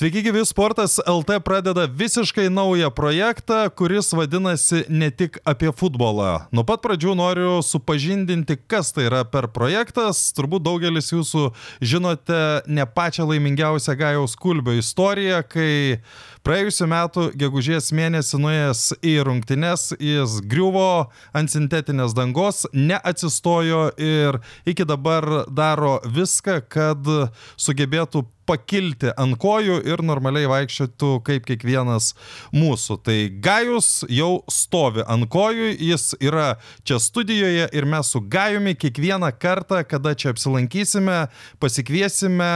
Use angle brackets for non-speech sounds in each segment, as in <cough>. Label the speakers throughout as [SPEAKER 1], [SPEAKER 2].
[SPEAKER 1] Sveiki, gyvi sportas LT pradeda visiškai naują projektą, kuris vadinasi ne tik apie futbolą. Nuo pat pradžių noriu supažindinti, kas tai yra per projektas. Turbūt daugelis jūsų žinote ne pačią laimingiausią Gajaus Kulbio istoriją, kai praėjusiu metu gegužės mėnesį nuėjęs į rungtynes, jis griuvo ant sintetinės dangos, neatsistojo ir iki dabar daro viską, kad sugebėtų pakilti ant kojų ir normaliai vaikščiotų kaip kiekvienas mūsų. Tai Gajus jau stovi ant kojų, jis yra čia studijoje ir mes su Gajumi kiekvieną kartą, kada čia apsilankysime, pasikviesime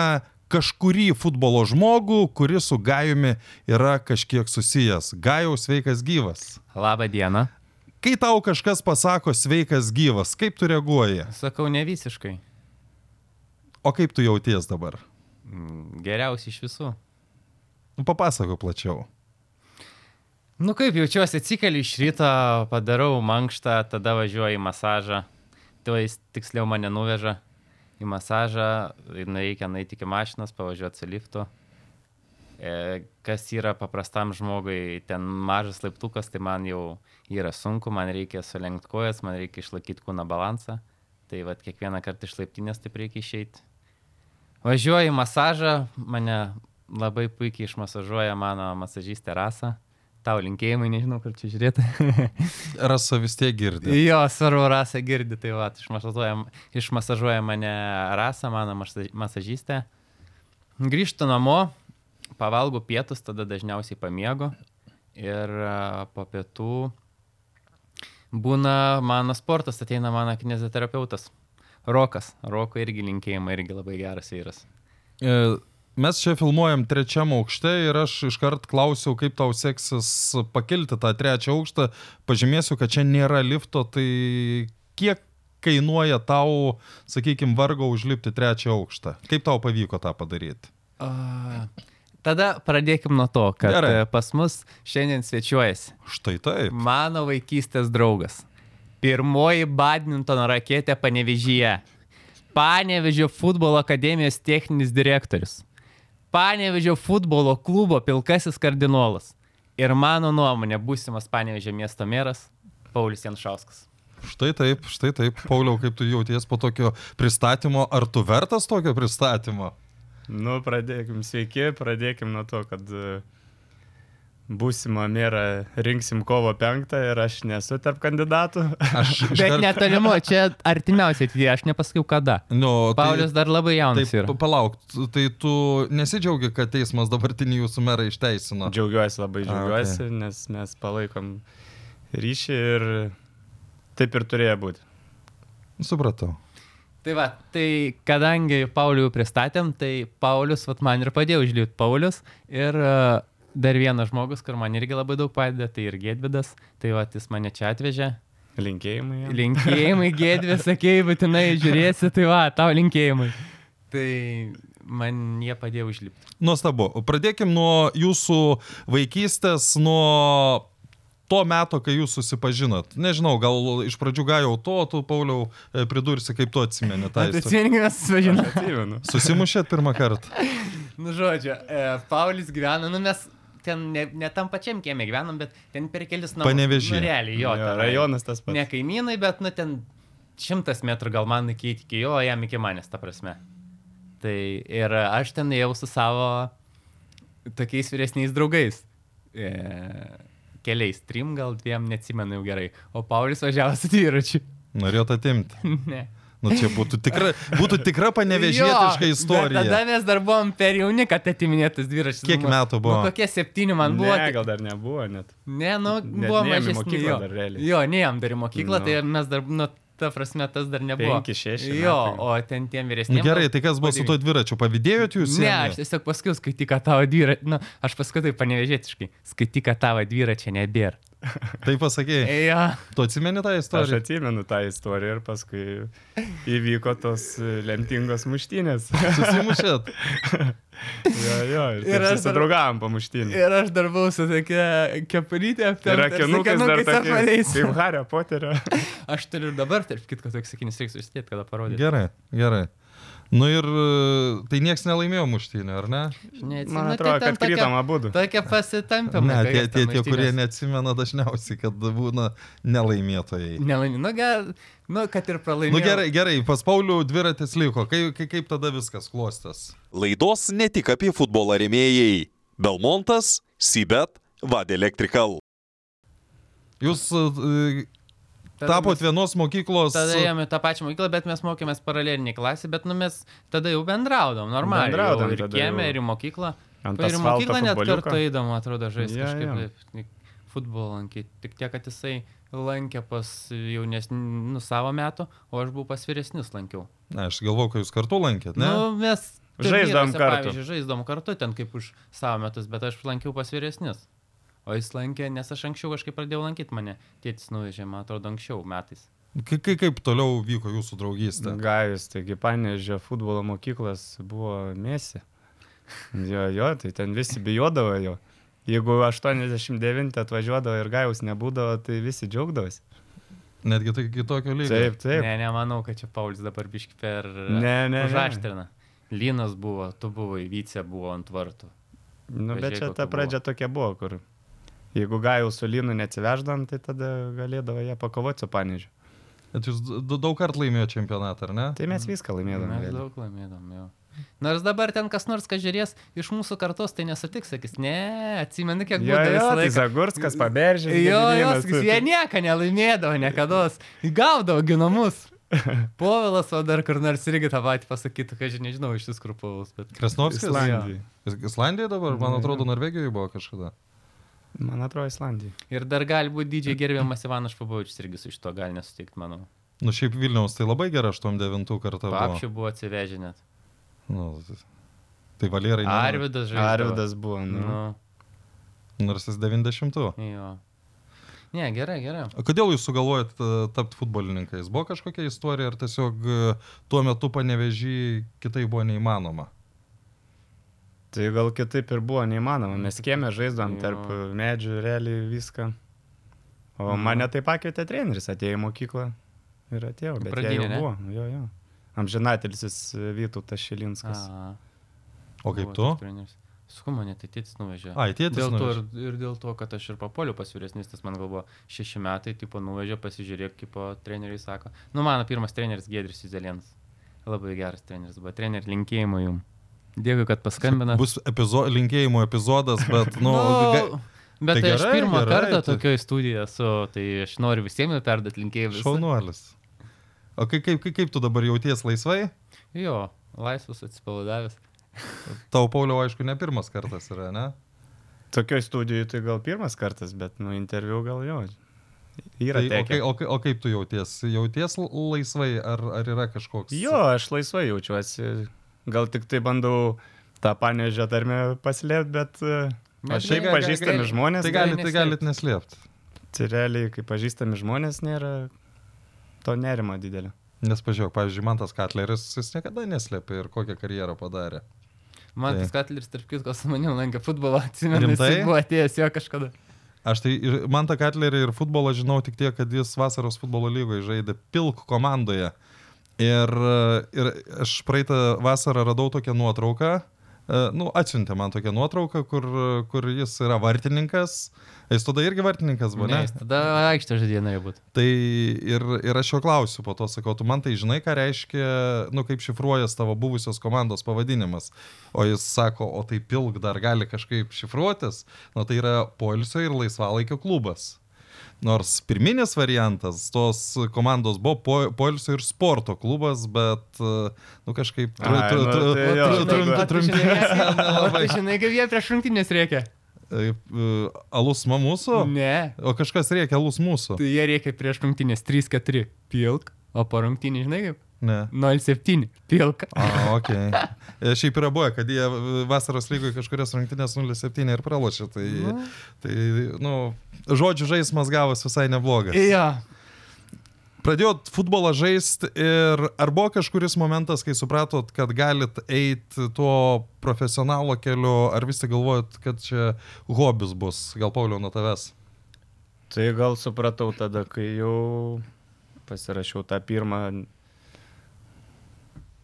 [SPEAKER 1] kažkurį futbolo žmogų, kuris su Gajumi yra kažkiek susijęs. Gajaus sveikas gyvas.
[SPEAKER 2] Labą dieną.
[SPEAKER 1] Kai tau kažkas pasako sveikas gyvas, kaip tu reaguoji?
[SPEAKER 2] Sakau, ne visiškai.
[SPEAKER 1] O kaip tu jauties dabar?
[SPEAKER 2] Mm, Geriausiai iš visų.
[SPEAKER 1] Nu, papasako plačiau.
[SPEAKER 2] Nu kaip jaučiuosi, atsikeliu iš ryto, padarau mankštą, tada važiuoju į masažą. Tai jis tiksliau mane nuveža į masažą, reikia nueiti iki mašinos, pavažiuoti su liftu. E, kas yra paprastam žmogui, ten mažas laiptukas, tai man jau yra sunku, man reikia sulenkti kojas, man reikia išlaikyti kūno balansą. Tai vad kiekvieną kartą iš laiptinės taip reikia išeiti. Važiuoju į masažą, mane labai puikiai išmasažuoja mano masažystė rasa. Tau linkėjimai, nežinau, kur čia žiūrėti. <laughs>
[SPEAKER 1] Rasa vis tiek girdi.
[SPEAKER 2] jo, svarbu, rasa girdi, tai va, išmasažuoja, išmasažuoja mane rasa, mano masaž- masažystė. Grįžtu namo, pavalgo pietus, tada dažniausiai pamiegu. Ir po pietų būna mano sportas, ateina mano kineziterapeutas. Rokas. Roko irgi linkėjimai, irgi labai geras vyras.
[SPEAKER 1] E, Mes čia filmuojam trečiam aukšte ir aš iškart klausiau, kaip tau seksis pakilti tą trečią aukštą. Pažymėsiu, kad čia nėra lifto, tai kiek kainuoja tau, sakykime, vargo užlipti trečią aukštą? Kaip tau pavyko tą padaryti?
[SPEAKER 2] A, Tada pradėkim nuo to, kad
[SPEAKER 1] Gerai.
[SPEAKER 2] Gerai. pas mus šiandien svečiuojasi
[SPEAKER 1] Štai taip.
[SPEAKER 2] mano vaikystės draugas. Pirmoji badmintono raketė Panevežyje. Panevežio futbolo akademijos techninis direktorius. Panevežio futbolo klubo pilkasis kardinolas. Ir mano nuomonė, būsimas Panevežio miesto meras Paulius Janšauskas.
[SPEAKER 1] Štai taip, štai taip. Pauliau, kaip tu jauties po tokio pristatymo, ar tu vertas tokio pristatymo?
[SPEAKER 3] Nu, pradėkim, sveiki, pradėkim nuo to, kad e, būsimą merą rinksim kovo 5 ir aš nesu tarp kandidatų.
[SPEAKER 1] Aš <laughs>
[SPEAKER 2] Bet
[SPEAKER 1] iškart-
[SPEAKER 2] netolimo, čia artimiausiai atvyje, aš nepasakiau kada.
[SPEAKER 1] Nu, tai-
[SPEAKER 2] Paulius dar labai jaunas
[SPEAKER 1] Taip,
[SPEAKER 2] yra.
[SPEAKER 1] pa- palauk, tai tu nesidžiaugi, kad teismas dabartinį jūsų merą išteisino.
[SPEAKER 3] Džiaugiuosi, labai
[SPEAKER 1] A,
[SPEAKER 3] džiaugiuosi, okay. nes mes palaikom ryšį ir taip ir turėjo būti.
[SPEAKER 1] Supratau.
[SPEAKER 2] Tai va, tai kadangi Paulių pristatėm, tai Paulius, vat man ir padėjo užlipti Paulius ir uh, dar vienas žmogus, kur man irgi labai daug padeda, tai ir Gedvidas, tai va, jis mane čia atvežė.
[SPEAKER 3] Linkėjimai. jam.
[SPEAKER 2] Linkėjimai, <laughs> Gedvis, sakėjai, būtinai žiūrėsi, tai va, tau linkėjimai. Tai man jie padėjo užlipti.
[SPEAKER 1] Nuostabu. Pradėkim nuo jūsų vaikystės, nuo to meto, kai jūs susipažinot. Nežinau, gal iš pradžių gajau to, tu, Pauliau, pridursi, kaip tu atsimeni tą
[SPEAKER 2] Tai
[SPEAKER 1] istoriją.
[SPEAKER 2] atsiminkai mes susipažinom.
[SPEAKER 3] Atsimenu.
[SPEAKER 1] Susimušėt pirmą kartą.
[SPEAKER 2] Nu, žodžiu, e, Paulius gyvena, nu mes ten ne, ne tam pačiam kiemė gyvenam, bet ten per kelis namus.
[SPEAKER 1] Panevėžy.
[SPEAKER 2] Nu, realiai, jo,
[SPEAKER 3] Jo,
[SPEAKER 2] tenai.
[SPEAKER 3] rajonas tas pats.
[SPEAKER 2] Ne kaimynai, bet, nu, ten šimtas metrų gal man iki, iki jo, jam iki manęs, ta prasme. Tai ir aš ten ėjau su savo tokiais vyresniais draugais. E, keliais, trim gal dviem, neatsimenu jau gerai. O Paulius važiavo su dviračiu.
[SPEAKER 1] Norėjot atimti. <laughs>
[SPEAKER 2] ne.
[SPEAKER 1] Nu, čia būtų tikra, būtų tikra panevežietiška
[SPEAKER 2] Jo,
[SPEAKER 1] istorija.
[SPEAKER 2] Tada mes dar buvom per jauni, kad atiminėtus dviračius.
[SPEAKER 1] Kiek
[SPEAKER 2] Nu,
[SPEAKER 1] metų buvo?
[SPEAKER 2] Nu, kokie septyni man buvo.
[SPEAKER 3] Ne, gal dar nebuvo net.
[SPEAKER 2] Ne, nu,
[SPEAKER 3] Net
[SPEAKER 2] buvo mažesni.
[SPEAKER 3] mokyklą
[SPEAKER 2] Jo,
[SPEAKER 3] dar realiai.
[SPEAKER 2] jo neėjom dar į mokyklą,
[SPEAKER 3] Nu.
[SPEAKER 2] tai mes dar, nu, ta prasme, tas dar nebuvo.
[SPEAKER 3] Penki, šeši
[SPEAKER 2] Jo,
[SPEAKER 3] metai.
[SPEAKER 2] o ten tiem
[SPEAKER 1] Nu,
[SPEAKER 2] vyresniems.
[SPEAKER 1] gerai, tai kas buvo su tuo dviračiu? Pavydėjot jūs?
[SPEAKER 2] Ne, aš tiesiog paskui skaityk, kad tavo dviračiai, nu, aš paskui tai panevežėtiškai, skaityk, kad tavo dviračiai nebėra.
[SPEAKER 1] Tai pasakėjai.
[SPEAKER 2] Jo,
[SPEAKER 1] Tu atsimeni tą
[SPEAKER 3] Aš
[SPEAKER 1] istoriją?
[SPEAKER 3] atsimenu tą istoriją ir paskui įvyko tos lemtingos muštynės.
[SPEAKER 1] Susimušėt?
[SPEAKER 3] jo, jo, ir,
[SPEAKER 2] Ir
[SPEAKER 3] ir
[SPEAKER 2] aš
[SPEAKER 3] susidraugavom po muštynės.
[SPEAKER 2] ir aš dar buvau su tokia kepurytė
[SPEAKER 3] Ir akinukas dar tokiais, kaip Hario Poterio.
[SPEAKER 2] Aš turiu ir dabar, tarp kitko, toks sakinys reiks užsidėti, kada parodyti.
[SPEAKER 1] Gerai, gerai. Nu ir e, tai nieks nelaimėjo muštynių, ar ne?
[SPEAKER 2] Neatsimenu,
[SPEAKER 3] Man
[SPEAKER 2] tai
[SPEAKER 3] atrodo,
[SPEAKER 2] ten
[SPEAKER 3] kad krytom abu.
[SPEAKER 2] Tokia pasitampėme.
[SPEAKER 1] Ne, tie, tie, tie, kurie neatsimena dažniausiai, kad būna nelaimėtojai.
[SPEAKER 2] Nelaimė. Nu, ger, nu, kad ir pralaimėjo.
[SPEAKER 1] Nu gerai, gerai, pas Paulių dviratis liko. Kaip, kaip, kaip tada viskas klostės?
[SPEAKER 4] Laidos ne tik apie futbolą remėjai. Belmontas, Sibet, Vad Electrical.
[SPEAKER 1] Jūs e, tapot
[SPEAKER 2] mes-
[SPEAKER 1] vienos mokyklos.
[SPEAKER 2] Tada ėjome tą pačią mokyklą, bet mes mokėmės paralelinį klasį, bet nu, mes tada jau bendraudom, normaliai.
[SPEAKER 3] Bendraudom
[SPEAKER 2] ir
[SPEAKER 3] jau.
[SPEAKER 2] ir į mokyklą. Ir į mokyklą net
[SPEAKER 3] futboliuką.
[SPEAKER 2] kartu eidom, atrodo, žaisti
[SPEAKER 3] Jo,
[SPEAKER 2] kažkaip taip, futbolą lankyti. Tik tiek, kad jisai lankė pas jaunesnių, nu, savo metų, o aš buvau pas vyresnius lankiau.
[SPEAKER 1] Na, aš galvoju, kad jūs kartu lankėt, ne?
[SPEAKER 2] Nu, mes turnyruose,
[SPEAKER 3] kartu.
[SPEAKER 2] Pavyzdžiui, žaisdavom kartu ten kaip už savo metus, bet aš lankiau pas vyresnius. O jis lankė, nes aš anksčiau kažkaip pradėjau lankyti mane. Tėtis nuvežė, man atrodo, anksčiau metais.
[SPEAKER 1] Kaip, kaip, kaip toliau vyko jūsų draugystė?
[SPEAKER 3] Gajus, taigi Panežio futbolo mokyklas buvo mėsi. Jo, jo, tai ten visi bijodavo jo. Jeigu 89 atvažiuodavo ir Gajus nebūdavo, tai visi džiaugdavosi.
[SPEAKER 1] Netgi tai kitokio lygio.
[SPEAKER 3] Taip, taip.
[SPEAKER 2] Ne, nemanau, kad čia Paulius dabar biški per...
[SPEAKER 3] Ne, ne, ne.
[SPEAKER 2] Užaštrina. Lynas buvo, tu buvai, Vyce buvo ant vartų.
[SPEAKER 3] Nu, bet
[SPEAKER 2] Pažiūrėk,
[SPEAKER 3] čia ta pradžia tokia buvo, kur jeigu Gajus su Lynu neatsiveždam, tai tada galėdavo jie pakovoti su Panežiu.
[SPEAKER 1] Bet jūs daug kartų laimėjote čempionatą, ar ne?
[SPEAKER 3] Tai mes viską laimėdame.
[SPEAKER 2] Mes
[SPEAKER 3] realiai.
[SPEAKER 2] daug laimėdom, jau. Nors dabar ten kas nors, kas žiūrės iš mūsų kartos, tai nesutiks, sakys, ne, atsimenu, kiek
[SPEAKER 3] Jo,
[SPEAKER 2] buvo
[SPEAKER 3] jo, tai. Zagurskas, Paberžė.
[SPEAKER 2] Jo, jo, sakys, jie nieko nelaimėdavo, niekada. Gaudavo ginamus. <laughs> Povilas, o dar kur nors irgi tą patį pasakytų, kad aš nežinau iš kur Povilas, bet...
[SPEAKER 1] Krasnovskis?
[SPEAKER 3] Islandijai.
[SPEAKER 1] Is- Islandija dabar, man atrodo,
[SPEAKER 3] jo.
[SPEAKER 1] Norvegijoje buvo kažkada.
[SPEAKER 3] Man atrodo, Islandija.
[SPEAKER 2] Ir dar gali būti didžiai gerbiamas Ivanas Špabovičius irgi su šito gali nesutikti, manau.
[SPEAKER 1] Nu, šiaip Vilniaus tai labai gera 89 kartą buvo.
[SPEAKER 2] Papšių buvo atsivežę net.
[SPEAKER 1] Nu, tai- Valierai.
[SPEAKER 2] Arvidas žaidė.
[SPEAKER 3] Arvidas buvo, nu.
[SPEAKER 2] Nu,
[SPEAKER 1] Nors jis 90.
[SPEAKER 2] jo. Ne, gerai, gerai.
[SPEAKER 1] O kodėl jūs sugalvojat tapti futbolininkais? Buvo kažkokia istorija, ar tiesiog e, tuo metu panevežį kitai buvo neįmanoma?
[SPEAKER 3] Tai gal kitaip ir buvo neįmanoma. Mes kiemė žaisdavom tarp medžių, realiai viską. O
[SPEAKER 2] Mhm.
[SPEAKER 3] mane tai pakvietė treneris, atėjo į mokyklą ir atėjau. Bet jie
[SPEAKER 2] Pradinė,
[SPEAKER 3] jau
[SPEAKER 2] ne?
[SPEAKER 3] buvo. Jo, jo. Amžinatelis Vytautas Šilinskas.
[SPEAKER 2] A,
[SPEAKER 1] O kaip
[SPEAKER 2] buvo
[SPEAKER 1] tu?
[SPEAKER 2] Su mane tai tėtis nuvežė.
[SPEAKER 1] Ai, tėtis
[SPEAKER 2] Dėl to
[SPEAKER 1] nuvežė.
[SPEAKER 2] ir, ir dėl to, kad aš ir papoliu pas vyresnis, tas man gal buvo šeši metai, tipo nuvežė, pasižiūrėk, kaip po treneriai sako. Nu, mano pirmas treneris Gedris Izelėnas. Labai geras treneris buvo. Treneri, linkėjimų jums. Dėkui, kad paskambina.
[SPEAKER 1] Bus epizo linkėjimo epizodas, bet, nu, ga-
[SPEAKER 2] bet
[SPEAKER 1] tai
[SPEAKER 2] tai aš
[SPEAKER 1] gerai,
[SPEAKER 2] pirmą
[SPEAKER 1] gerai,
[SPEAKER 2] kartą
[SPEAKER 1] tai-
[SPEAKER 2] tokioje studijoje esu, tai aš noriu visiems perduoti linkėjimus.
[SPEAKER 1] šaunuolis. O kaip, kaip, kaip, kaip tu dabar jauties laisvai?
[SPEAKER 2] Jo, laisvas atsipalaidavęs.
[SPEAKER 1] Tau, Pauliau, aišku, ne pirmas kartas yra, ne?
[SPEAKER 3] Tokioj studijoje tai gal pirmas kartas, bet nu interviu gal jo. Yra
[SPEAKER 1] Tai, o,
[SPEAKER 3] tekę.
[SPEAKER 1] o, kai- o kaip tu jauties? Jauties laisvai, ar, ar yra kažkoks...
[SPEAKER 3] Jo, aš laisvai jaučiuosi. Gal tik tai bandau tą panežę tarmę paslėpti, bet... e, O
[SPEAKER 2] Bet
[SPEAKER 3] šiaip
[SPEAKER 2] gal-
[SPEAKER 3] pažįstami
[SPEAKER 2] gal-
[SPEAKER 3] žmonės,
[SPEAKER 1] Tai
[SPEAKER 3] gali...
[SPEAKER 1] galit, tai galit neslėpti.
[SPEAKER 3] tai realiai, kai pažįstami žmonės nėra to nerimo didelio.
[SPEAKER 1] Nes pažiūrėk, pavyzdžiui, man tas Katleris, jis niekada neslėpė ir kokią karjerą padarė.
[SPEAKER 2] Man
[SPEAKER 1] Tai-
[SPEAKER 2] tas Katleris, tarp kitko, su manim lankė futbolą, atsimenu, jis buvo atėjęs jo kažkada.
[SPEAKER 1] Aš tai ir man tą Katlerį ir futbolą žinau tik tiek, kad jis vasaros futbolo lygoje žaidė Pilk komandoje. Ir, ir aš praeitą vasarą radau tokią nuotrauką, e, nu, atsiuntė man tokią nuotrauką, kur, kur jis yra vartininkas. Jis tada irgi vartininkas buvo,
[SPEAKER 2] Ne,
[SPEAKER 1] ne?
[SPEAKER 2] jis tada aikštė žaidė norėjo būti.
[SPEAKER 1] Tai ir, ir aš jo klausiu, po to sakau, tu man tai žinai, ką reiškia, nu, kaip šifruojas tavo buvusios komandos pavadinimas. O jis sako, o tai pilk dar gali kažkaip šifruotis. Nu, tai yra poilsio ir laisvalaikio klubas. Nors pirminis variantas tos komandos buvo po- poilsio ir sporto klubas, bet, e, nu, kažkaip...
[SPEAKER 2] Žinai, kaip jie prieš rungtynės reikia?
[SPEAKER 1] E, e, Alus mūsų,
[SPEAKER 2] Ne.
[SPEAKER 1] o kažkas reikia alus mūsų.
[SPEAKER 2] Tai jie reikia prieš rungtynės 3-4 pilk, o po rungtynės, žinai kaip?
[SPEAKER 1] Ne.
[SPEAKER 2] 0-7 pilk.
[SPEAKER 1] A, ok. E, Šiaip yra buvę, kad jie vasaros lygoje kažkurias rungtynės 0-7 ir pralošė. Tai,
[SPEAKER 2] Nu.
[SPEAKER 1] tai, nu, žodžių žaidimas gavos visai neblogas.
[SPEAKER 2] Jo.
[SPEAKER 1] Pradėjot futbolą žaisti ir ar buvo kažkuris momentas, kai supratot, kad galit eiti tuo profesionalo keliu, ar vis tik galvojat, kad čia hobis bus? Gal Pauliau nuo tavęs?
[SPEAKER 3] Tai gal supratau tada, kai jau pasirašiau tą pirmą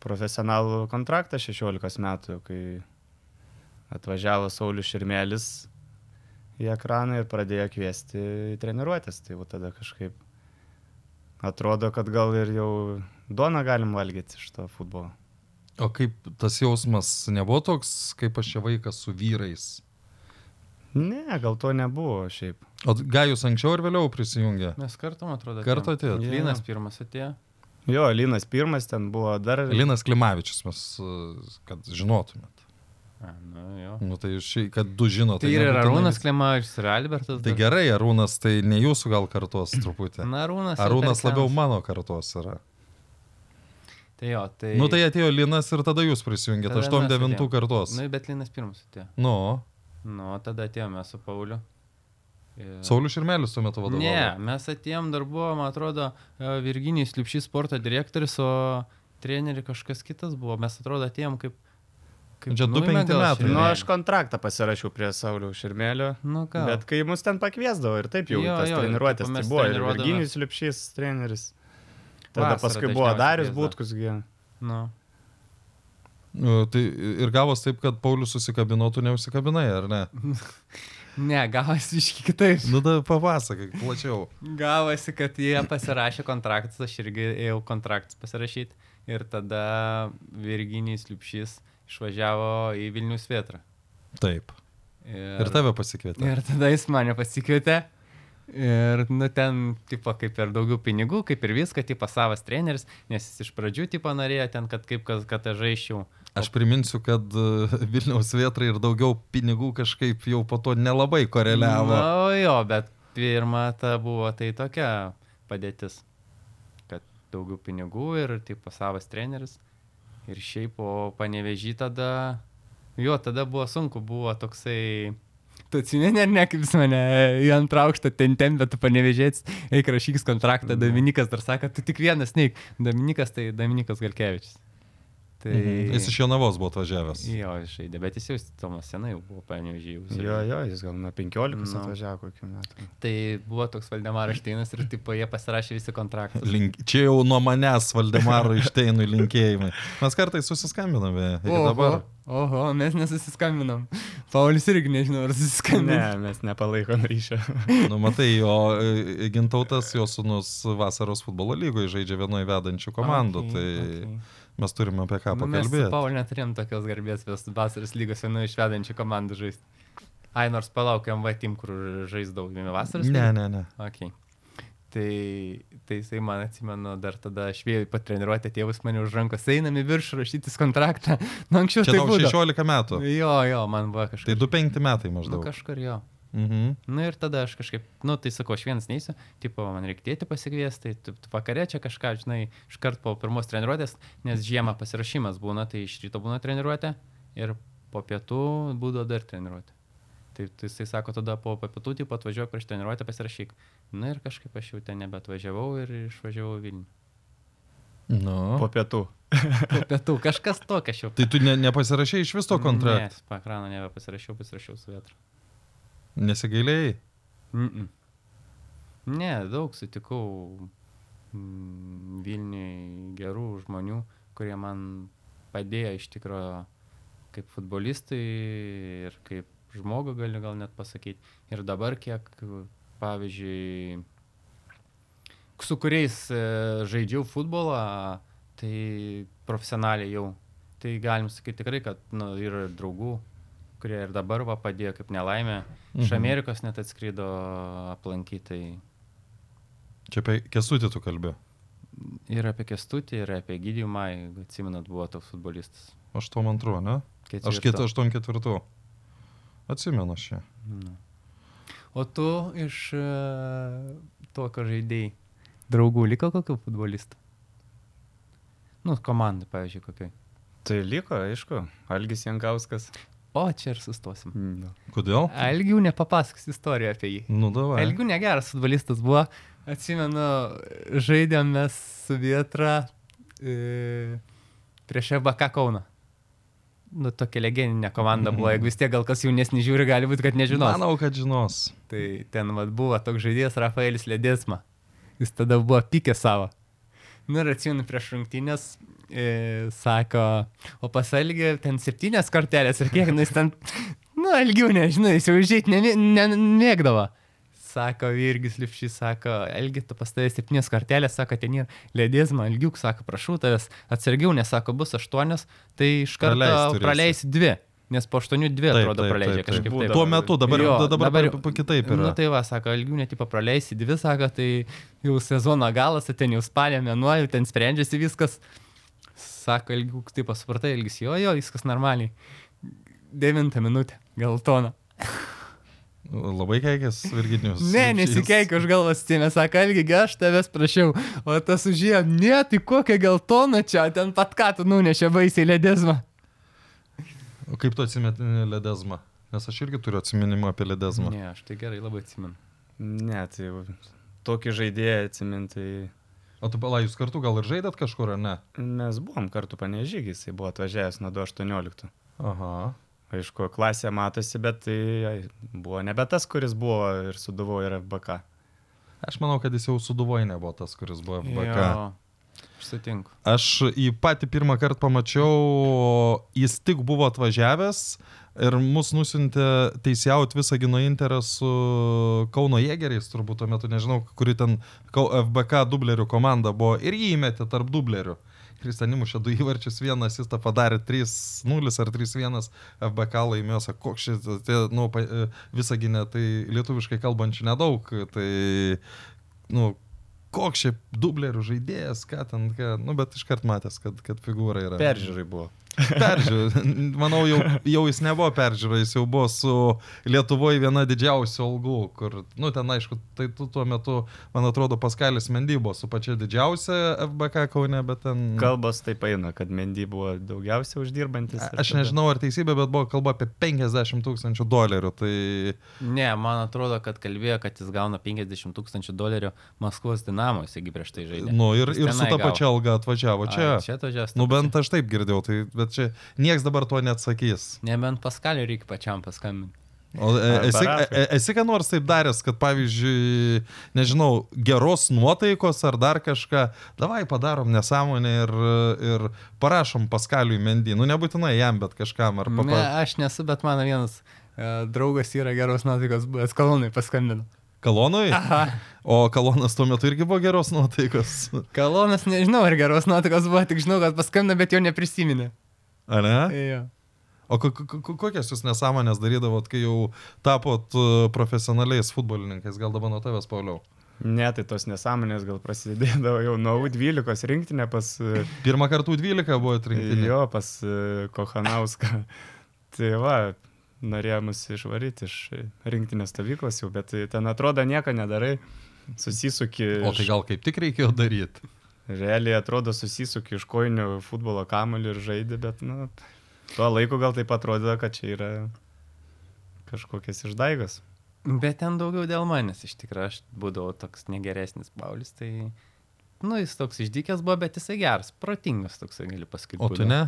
[SPEAKER 3] profesionalų kontraktą 16 metų, kai atvažiavo Saulis Širmelis į ekraną ir pradėjo kviesti treniruotės. Tai va tada kažkaip atrodo, kad gal ir jau duoną galim valgyti iš to futbolo.
[SPEAKER 1] O kaip tas jausmas nebuvo toks, kaip aš čia vaikas su vyrais?
[SPEAKER 3] Ne, gal to nebuvo šiaip.
[SPEAKER 1] O Gajus anksčiau ir vėliau prisijungė?
[SPEAKER 2] Mes kartu, man atrodo.
[SPEAKER 1] Kartu atėjo.
[SPEAKER 3] Jo.
[SPEAKER 2] Lynas pirmas atėjo.
[SPEAKER 3] Jo, Linas pirmas ten buvo dar.
[SPEAKER 1] Linas Klimavičius, mes, kad žinotumėt.
[SPEAKER 2] A, nu, jo.
[SPEAKER 1] Nu tai šį, kad du žinote.
[SPEAKER 2] Tai ir
[SPEAKER 1] nebūtinai
[SPEAKER 2] Arūnas Klemavičius ir Albertas.
[SPEAKER 1] Tai
[SPEAKER 2] dar.
[SPEAKER 1] gerai, Arūnas, tai ne jūsų gal kartos truputį.
[SPEAKER 2] Na, Arūnas.
[SPEAKER 1] Arūnas labiau mano kartos yra.
[SPEAKER 2] Tai jo, tai...
[SPEAKER 1] Nu tai atėjo Linas ir tada jūs prisijungėte,
[SPEAKER 2] Tada mes
[SPEAKER 1] 89
[SPEAKER 2] atėjom.
[SPEAKER 1] kartos.
[SPEAKER 2] Nu, bet Linas pirmas atėjo.
[SPEAKER 1] Nu,
[SPEAKER 2] Nu, tada atėjome su Pauliu.
[SPEAKER 1] Saulis Širmelis tuo metu vadovavo.
[SPEAKER 2] Ne, mes atėjom, dar buvo, man atrodo, e, Virginijus Liupšys sporto direktorius, o treneri kažkas kitas buvo. Mes atrodo atėjom kaip... kaip
[SPEAKER 1] Čia du
[SPEAKER 2] nuėmė
[SPEAKER 1] penkti
[SPEAKER 2] gal
[SPEAKER 1] metai.
[SPEAKER 3] Nu, aš kontraktą pasirašiau prie Saulių Širmelio.
[SPEAKER 2] Nu, ką.
[SPEAKER 3] Bet kai mus ten pakviesdavo ir taip jau
[SPEAKER 2] Jo,
[SPEAKER 3] tas
[SPEAKER 2] jo,
[SPEAKER 3] treniruotės, tai buvo ir. Virginijus Lipšys treneris. Tada
[SPEAKER 2] Vasarą
[SPEAKER 3] paskui buvo Darius. Būtkus. gi.
[SPEAKER 2] Nu.
[SPEAKER 1] Nu, Tai ir gavos taip, kad Paulius susikabino, tu neusikabinai, ar ne? <laughs>
[SPEAKER 2] Ne, gavosi iški kitaip.
[SPEAKER 1] Nu, da papasakai plačiau.
[SPEAKER 2] Gavosi, kad jie pasirašė kontraktus, aš irgi ėjau kontraktus pasirašyti. Ir tada Virginijus Liupšys išvažiavo į Vilnius Vietrą.
[SPEAKER 1] Taip.
[SPEAKER 2] Ir,
[SPEAKER 1] Ir tave pasikvietė.
[SPEAKER 2] Ir tada jis mane pasikvietė. Ir, nu, ten, tipo, kaip ir daugiau pinigų, kaip ir viską, tipo, savas treneris, nes jis iš pradžių, tipo, norėjo ten, kad kaip, kad, kad aš žaiščiau.
[SPEAKER 1] Aš priminsiu, kad uh, <laughs> Vilniaus vietrai ir daugiau pinigų kažkaip jau po to nelabai koreliavo.
[SPEAKER 2] Na, nu, jo, bet pirma ta buvo tai tokia padėtis, kad daugiau pinigų ir, tipo, savas treneris. Ir šiaip po panevežį tada, jo, tada buvo sunku, buvo toksai... Tu atsimeni ar ne, kaip jis mane į antrą aukštą ten tempė, tu panevežėts, eik rašykis kontraktą, Dominikas dar sako, tu tik vienas neik. Dominikas tai Dominikas Galkevičius. Tai...
[SPEAKER 1] Mhm. Jis iš Jonavos buvo atvažiavęs.
[SPEAKER 2] Jo, žaidė, bet jis jau Tomas senai jau buvo panevežėjus.
[SPEAKER 3] Jo, jo, jis gal nuo 15
[SPEAKER 2] Nu.
[SPEAKER 3] atvažiavo kokių metų.
[SPEAKER 2] Tai buvo toks Valdemaras Šteinas ir tipo, jie pasirašė visi kontraktus.
[SPEAKER 1] Link, čia jau nuo manęs Valdemaro <laughs> išteinų linkėjimai. Mes kartais susiskambiname iki dabar.
[SPEAKER 2] Oho, mes nesusiskambinom. Paulius irgi nežinau, ar susiskambino.
[SPEAKER 3] Ne, mes nepalaikom ryšio. <laughs>
[SPEAKER 1] Nu, matai, jo e, gintautas, jo sunus vasaros futbolo lygoje žaidžia vienoje vedančių komandų.
[SPEAKER 2] Okay,
[SPEAKER 1] tai
[SPEAKER 2] okay.
[SPEAKER 1] Mes turime apie ką
[SPEAKER 2] Nu, mes su
[SPEAKER 1] pakalbėti.
[SPEAKER 2] Pauliu neturėjom tokios garbės vasaros lygos vienoje išvedančių komandų žaisti. Ai, nors palaukiam va tim, kur žaisdavau. Vasaros
[SPEAKER 1] Ne, ne, ne.
[SPEAKER 2] Okay. Tai, tai jisai man atsimenu, dar tada aš vėjau patreniruoti, tėvus mane už rankos einam į viršų rašytis kontraktą. <laughs> Nu, anksčiau
[SPEAKER 1] Čia
[SPEAKER 2] tai buvo.
[SPEAKER 1] 16 metų.
[SPEAKER 2] Jo, jo, man buvo
[SPEAKER 1] Tai
[SPEAKER 2] kažkaip.
[SPEAKER 1] 2-5 metai
[SPEAKER 2] nu,
[SPEAKER 1] maždaug.
[SPEAKER 2] kažkur jo.
[SPEAKER 1] Mhm.
[SPEAKER 2] Nu ir tada aš kažkaip, nu tai sakau, aš vienas neįsiu, tipo, man reikėti pasikviesti, tai tu, tu vakarė čia kažką, žinai, iškart po pirmos treniruotės, nes žiemą pasirašymas būna, tai iš ryto būna treniruotė ir po pietų būdavo dar treniruotė. Tai, tai jisai sako, tada po po pietų, tipo, atvažiuoju prieš treniruotę, pasirašyk. Na ir kažkaip aš jau ten nebeatvažiavau ir išvažiavau Vilnių.
[SPEAKER 1] Nu.
[SPEAKER 3] Po pietų.
[SPEAKER 2] Po pietų kažkas aš jau.
[SPEAKER 1] Tai tu ne, nepasirašai iš vis to kontrakto?
[SPEAKER 2] Ne, pakrano nebepasirašiau, pasirašiau su vietra.
[SPEAKER 1] Nesigailėjai?
[SPEAKER 2] Mm -mm. Ne, daug sutikau mm, Vilniui gerų žmonių, kurie man padėjo iš tikrųjų kaip futbolistui ir kaip žmogų galiu gal net pasakyti. Ir dabar kiek, pavyzdžiui, su kuriais e, žaidžiau futbolą, tai profesionaliai jau. Tai galim sakyti tikrai, kad nu, yra draugų, kurie ir dabar va padėjo kaip nelaimė. Iš
[SPEAKER 1] Mhm.
[SPEAKER 2] Amerikos net atskrido aplankyti. Tai
[SPEAKER 1] Čia apie kesutį tu kalbė.
[SPEAKER 2] ir apie Kestutį, ir apie Gydymą, jeigu atsimenat, buvo toks futbolistas.
[SPEAKER 1] 8-2, ne? Aš
[SPEAKER 2] Ketvirto.
[SPEAKER 1] kitą 8-4. Atsimenu aš čia.
[SPEAKER 2] Nu. O tu iš uh, to, ką žaidėjai, draugų liko kokių futbolistų? Nu, komandai, pavyzdžiui, kokiai.
[SPEAKER 3] Tai liko, aišku, Algis Jankauskas.
[SPEAKER 2] O, čia ir sustosim.
[SPEAKER 3] Mm.
[SPEAKER 1] Kodėl?
[SPEAKER 2] Algių nepapasakos istoriją apie jį.
[SPEAKER 1] Nu, davai.
[SPEAKER 2] Elgių negeras futbolistas buvo. Atsimenu, žaidėm mes su Vietra e, prieš FBK Kauną. Nu, tokia legendinė komanda buvo. Jeigu vis tiek gal kas jaunesnį žiūri, gali būti, kad nežinos.
[SPEAKER 1] Manau, kad žinos.
[SPEAKER 2] Tai ten vat, buvo toks žaidėjas Rafaelis Ledėsma. Jis tada buvo pikė savo. Nu ir atsimenu prieš rungtynės, sako, o pasalgė ten septynės kortelės ir kiek, nu jis ten, nu, ilgiau nežinai, jis jau užžiūrėti nemėgdavo. Sako, Virgis Lipšys, sako, Elgi, tu pas tavęs septynės kortelės, sako, ten yra ledizma, ilgiuk, sako, prašau tavęs, atsargiau, nes, sako, bus aštuonios, tai iš karto
[SPEAKER 1] Praleist turėsi.
[SPEAKER 2] praleisi dvi. Nes po aštuonių dvi
[SPEAKER 1] Taip,
[SPEAKER 2] atrodo
[SPEAKER 1] taip,
[SPEAKER 2] praleidžia
[SPEAKER 1] taip, taip.
[SPEAKER 2] kažkaip taip.
[SPEAKER 1] Tuo metu, dabar,
[SPEAKER 2] Jo,
[SPEAKER 1] dabar,
[SPEAKER 2] dabar-
[SPEAKER 1] kitaip yra.
[SPEAKER 2] Na tai va, sako, ilgiau netipą praleisi dvi, sako, tai jau sezono galas, tai ten jau spalio mėnuo, jau ten sprendžiasi viskas. Sako, ilgiau, taip pasvartai, ilgis, jo, jo, viskas normaliai. Devintą minutę, geltona.
[SPEAKER 1] Labai keikės Virginijus. <laughs>
[SPEAKER 2] Ne,
[SPEAKER 1] Lipšys.
[SPEAKER 2] nesikeikia už galvas, tėmė, sako, ilgi, aš tavęs prašiau. O tas užėjo, ne, tai kokia geltona čia, ten pat ką tu nunešė baisiai ledezmą.
[SPEAKER 1] O kaip tu atsimeni ledezmą? Nes aš irgi turiu atsiminimą apie ledezmą.
[SPEAKER 2] Ne, aš tai gerai labai atsimenu.
[SPEAKER 3] Ne, tai tokį žaidėją atsiminti.
[SPEAKER 1] O tu pala, jūs kartu gal ir žaidėt kažkur, ar ne?
[SPEAKER 3] Mes buvom kartu panežygis, jis buvo atvažiavęs nuo 218.
[SPEAKER 1] Aha.
[SPEAKER 3] Aišku, klasė matosi, bet tai ai, buvo nebe tas, kuris buvo ir suduvo ir FBK.
[SPEAKER 1] Aš manau, kad jis jau suduvoji nebuvo tas, kuris buvo FBK.
[SPEAKER 2] Jo, Aš sutinku.
[SPEAKER 1] Aš jį patį pirmą kartą pamačiau, jis tik buvo atvažiavęs ir mus nusintė teisėjauti visą gino interesų Kauno Jėgeriais, turbūt tuo metu, nežinau, kuri ten FBK dublerių komanda buvo ir jį įmetė tarp dublerių. Kristanimušė du įvarčius, vienas jis tą padarė 3-0 ar 3-1, FBK laimėjo, sako, koks šis, tai, nu, e, visą gynę, tai lietuviškai kalbančių nedaug, tai, nu, koks šiaip dublerių žaidėjas, ką ten, ką, nu, bet iškart matęs, kad, kad figūra yra.
[SPEAKER 3] Peržiūrai buvo.
[SPEAKER 1] Peržiūrė. <laughs> Manau, jau, jau jis nebuvo peržiūrė, jis jau buvo su Lietuvoje viena didžiausių algų, kur, nu, ten aišku, tai tu tuo metu, man atrodo, Paskalis Mendy buvo su pačia didžiausia FBK Kaune, bet ten...
[SPEAKER 3] Kalbos taip eina, kad Mendy buvo daugiausiai uždirbantis. ir
[SPEAKER 1] Aš
[SPEAKER 3] tada-
[SPEAKER 1] nežinau, ar teisybė, bet buvo kalba apie 50 tūkstančių dolerių. Tai
[SPEAKER 2] Ne, man atrodo, kad kalbėjo, kad jis gauna 50 tūkstančių dolerių Maskvos dinamo, jisgi prieš tai žaidė.
[SPEAKER 1] nu, ir, ir su ta pačia alga atvažiavo čia.
[SPEAKER 2] Ai, čia atvažiavęs.
[SPEAKER 1] Nu, bent aš taip girdėjau, tai, bet čia nieks dabar to neatsakys.
[SPEAKER 2] Nebent Paskalį reikia pačiam paskambinti.
[SPEAKER 1] O e, esi, e, esi ką nors taip daręs, kad pavyzdžiui, nežinau, geros nuotaikos ar dar kažką, davai padarom nesąmonę ir, ir parašom Paskaliui Mendy, nu nebūtinai jam, bet kažkam ar
[SPEAKER 2] Ne,
[SPEAKER 1] papa.
[SPEAKER 2] aš nesu, bet mano vienas uh, draugas yra geros nuotaikos, buvęs kolonai paskambino.
[SPEAKER 1] Kalonui?
[SPEAKER 2] Aha.
[SPEAKER 1] O Kalonas tuo metu irgi buvo geros nuotaikos.
[SPEAKER 2] Kalonas nežinau, ar geros nuotaikos buvo, tik žinau, kad paskambino, bet jo neprisiminė.
[SPEAKER 1] Ar ne?
[SPEAKER 2] Jo.
[SPEAKER 1] O ko- ko- ko- kokias jūs nesąmonės darydavot, kai jau tapot e, profesionaliais futbolininkais? Gal dabar nuo tavęs, Pauliau?
[SPEAKER 3] Ne, tai tos nesąmonės gal prasidėdavo jau nuo U12 rinktinė pas... e,
[SPEAKER 1] Pirmą kartą 12 buvo atrinkti.
[SPEAKER 3] Jo, pas e, Kochanauską. <laughs> tai va, norėjo mus išvaryti iš rinktinės stovyklos jau, bet tai ten atrodo nieko nedarai. Susisuki.
[SPEAKER 1] O tai gal kaip tik reikėjo daryti?
[SPEAKER 3] Realiai atrodo susisuki iš kojinių futbolo kamuolį ir žaidži, bet, nu, tuo laiku gal taip atrodo, kad čia yra kažkokias išdaigas.
[SPEAKER 2] Bet ten daugiau dėl manęs, iš tikrųjų, aš būdavau toks negeresnis Paulius, tai, nu, jis toks išdykęs buvo, bet jisai geras, protingas toksai, gali pasakyti.
[SPEAKER 1] O tu ne?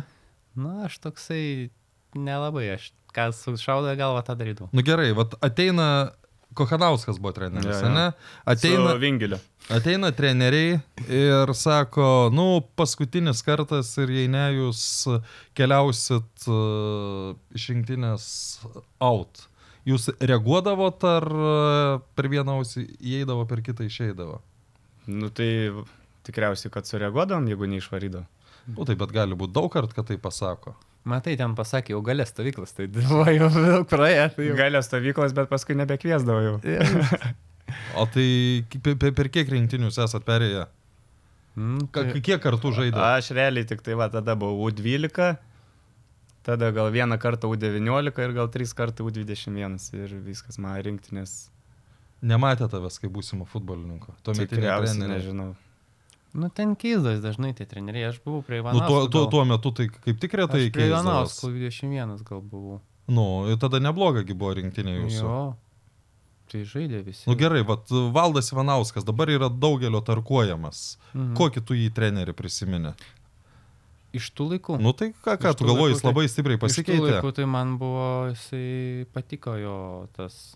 [SPEAKER 2] Na, aš toksai nelabai, aš ką sušaudo galvą tą darydavau.
[SPEAKER 1] Nu gerai, vat ateina Kochanauskas buvo treneris,
[SPEAKER 3] Jo, jo.
[SPEAKER 1] ne?
[SPEAKER 3] Ateina. Vingilio.
[SPEAKER 1] ateina treneriai ir sako, nu, paskutinis kartas ir jei ne, jūs keliausit uh, iš rinktinės out. Jūs reaguodavot ar uh, per vieną ausį įeidavo, per kitą išeidavo?
[SPEAKER 3] Nu tai tikriausiai, kad sureaguodom, jeigu neišvarydavo.
[SPEAKER 1] Nu taip, bet gali būti daug kartų, kad tai pasako.
[SPEAKER 2] Matai, ten pasakė, jau galės stovyklas, tai buvo jau daug praėję. Tai jau...
[SPEAKER 3] Galė stovyklos, bet paskui nebekviesdavo jau. <laughs>
[SPEAKER 1] O tai per, per, kiek rinktinių jūs esat perėję?
[SPEAKER 2] Mm,
[SPEAKER 1] Ka-
[SPEAKER 2] tai...
[SPEAKER 1] Kiek kartų žaidėte?
[SPEAKER 3] Aš realiai tik tai va tada buvau U12, tada gal vieną kartą U19 ir gal tris kartų U21 ir viskas man rinktinės.
[SPEAKER 1] Nematė tavęs kaip būsimo futbolininko. Tuomet
[SPEAKER 3] Tikriausiai nežinau.
[SPEAKER 2] Nu, ten keisdas dažnai tie treneriai, aš buvau prie
[SPEAKER 1] Nu,
[SPEAKER 2] Ivanausko.
[SPEAKER 1] tuo, tuo, tuo metu tai kaip tik retai
[SPEAKER 2] Aš prie. Ivanausko 21 gal buvau.
[SPEAKER 1] Nu, ir tada neblogagi buvo rinktinė jūsų.
[SPEAKER 2] Jo. Tai žaidė visi.
[SPEAKER 1] Nu gerai, vat Valdas Ivanauskas dabar yra daugelio tarkuojamas.
[SPEAKER 2] Mhm.
[SPEAKER 1] Kokį tu jį trenerį prisiminė?
[SPEAKER 2] Iš tų laikų.
[SPEAKER 1] Nu tai ką, ką tu galvoji, jis labai stipriai
[SPEAKER 2] Iš tų
[SPEAKER 1] pasikeitė.
[SPEAKER 2] laikų tai man buvo, jisai patiko jo tas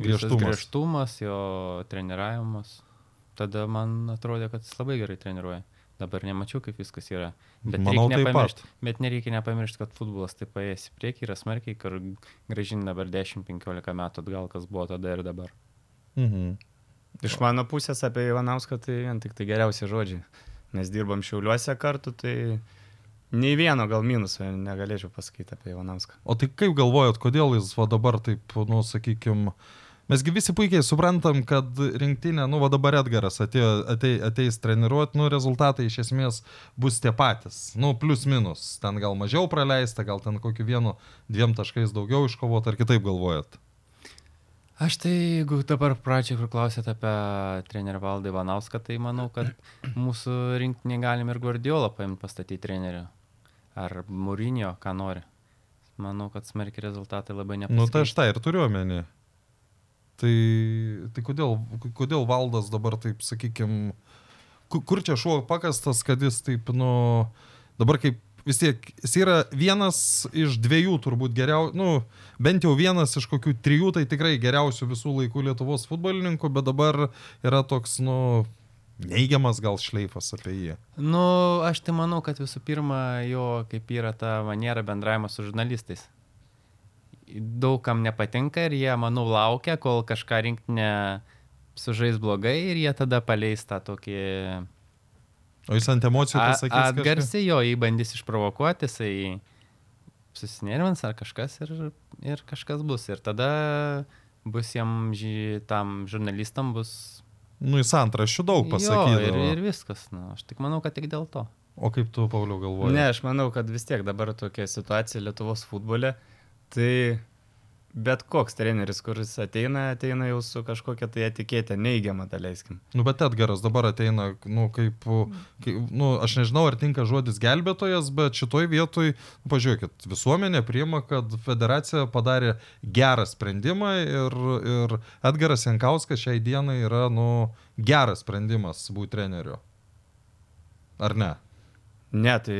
[SPEAKER 1] Griežtumas.
[SPEAKER 2] griežtumas, jo treniravimas. Tada man atrodė, kad jis labai gerai treniruoja. Dabar nemačiau, kaip viskas yra. Bet
[SPEAKER 1] Manau,
[SPEAKER 2] reikia nepamiršti, bet nereikia nepamiršti, kad futbolas taip paėjęs į priekį yra smarkiai, kur gražinti dabar 10-15 metų atgal, kas buvo tada ir dabar.
[SPEAKER 1] Mhm.
[SPEAKER 3] Iš mano pusės apie Ivanauską tai vien tik tai geriausi žodžiai. Mes dirbam šiauliuose kartu, tai nei vieno gal minuso negalėčiau pasakyti apie Ivanauską.
[SPEAKER 1] O tai kaip galvojat, kodėl jis va dabar taip, nu, sakykime, mesgi visi puikiai suprantam, kad rinktinė, nu, va dabar Edgaras atėjo, atei, ateis treniruoti, nu, rezultatai iš esmės bus tie patys. Nu, plus minus. Ten gal mažiau praleista, gal ten kokiu vienu, dviem taškais daugiau iškovot, ar kitaip galvojat?
[SPEAKER 2] Aš tai, jeigu dabar pradžioje, kur klausėte apie trenerį Valdą Ivanauską, tai manau, kad mūsų rinktinį galim ir Guardiolą paimti pastatyti trenerių. Ar Mūrinio, ką nori. Manau, kad smarkiai rezultatai labai nepasikeis.
[SPEAKER 1] Nu, tai aš tą ir turiu omeny. Tai, tai kodėl, kodėl valdas dabar taip, sakykime, kur čia šuo pakastas, kad jis taip, nu, dabar kaip vis tiek, jis yra vienas iš dviejų turbūt geriausių, nu, bent jau vienas iš kokių trijų, tai tikrai geriausių visų laikų Lietuvos futbolininkų, bet dabar yra toks, nu, neigiamas gal šleifas apie jį.
[SPEAKER 2] Nu, aš tai manau, kad visų pirma, jo kaip yra ta maniera bendravimo su žurnalistais. Daugam nepatinka ir jie, manau, laukia, kol kažką rinktinė sužais blogai ir jie tada paleis tą tokį
[SPEAKER 1] O jis ant emocijų
[SPEAKER 2] a-
[SPEAKER 1] pasakys.
[SPEAKER 2] atgarsį, jo, jį bandys išprovokuoti, jisai susinervins ar kažkas ir, ir kažkas bus. Ir tada bus jam, ži, tam žurnalistam bus...
[SPEAKER 1] Nu, jis antraščių daug
[SPEAKER 2] Jo,
[SPEAKER 1] pasakė.
[SPEAKER 2] ir, ir viskas. Nu, aš tik manau, kad tik dėl to.
[SPEAKER 1] O kaip tu, Pauliau, galvoji?
[SPEAKER 3] Ne, aš manau, kad vis tiek dabar tokia situacija Lietuvos futbole, tai bet koks treneris, kuris ateina, ateina jau su kažkokia tai etiketė, neigiama, daleiskim.
[SPEAKER 1] Nu, bet Edgaras dabar ateina, nu, kaip, kaip, nu, aš nežinau, ar tinka žodis gelbėtojas, bet šitoj vietoj, nu, pažiūrėkit, visuomenė priima, kad federacija padarė gerą sprendimą ir, ir Edgaras Jankauskas šiai dienai yra, nu, geras sprendimas būti treneriu. Ar ne?
[SPEAKER 3] Ne, tai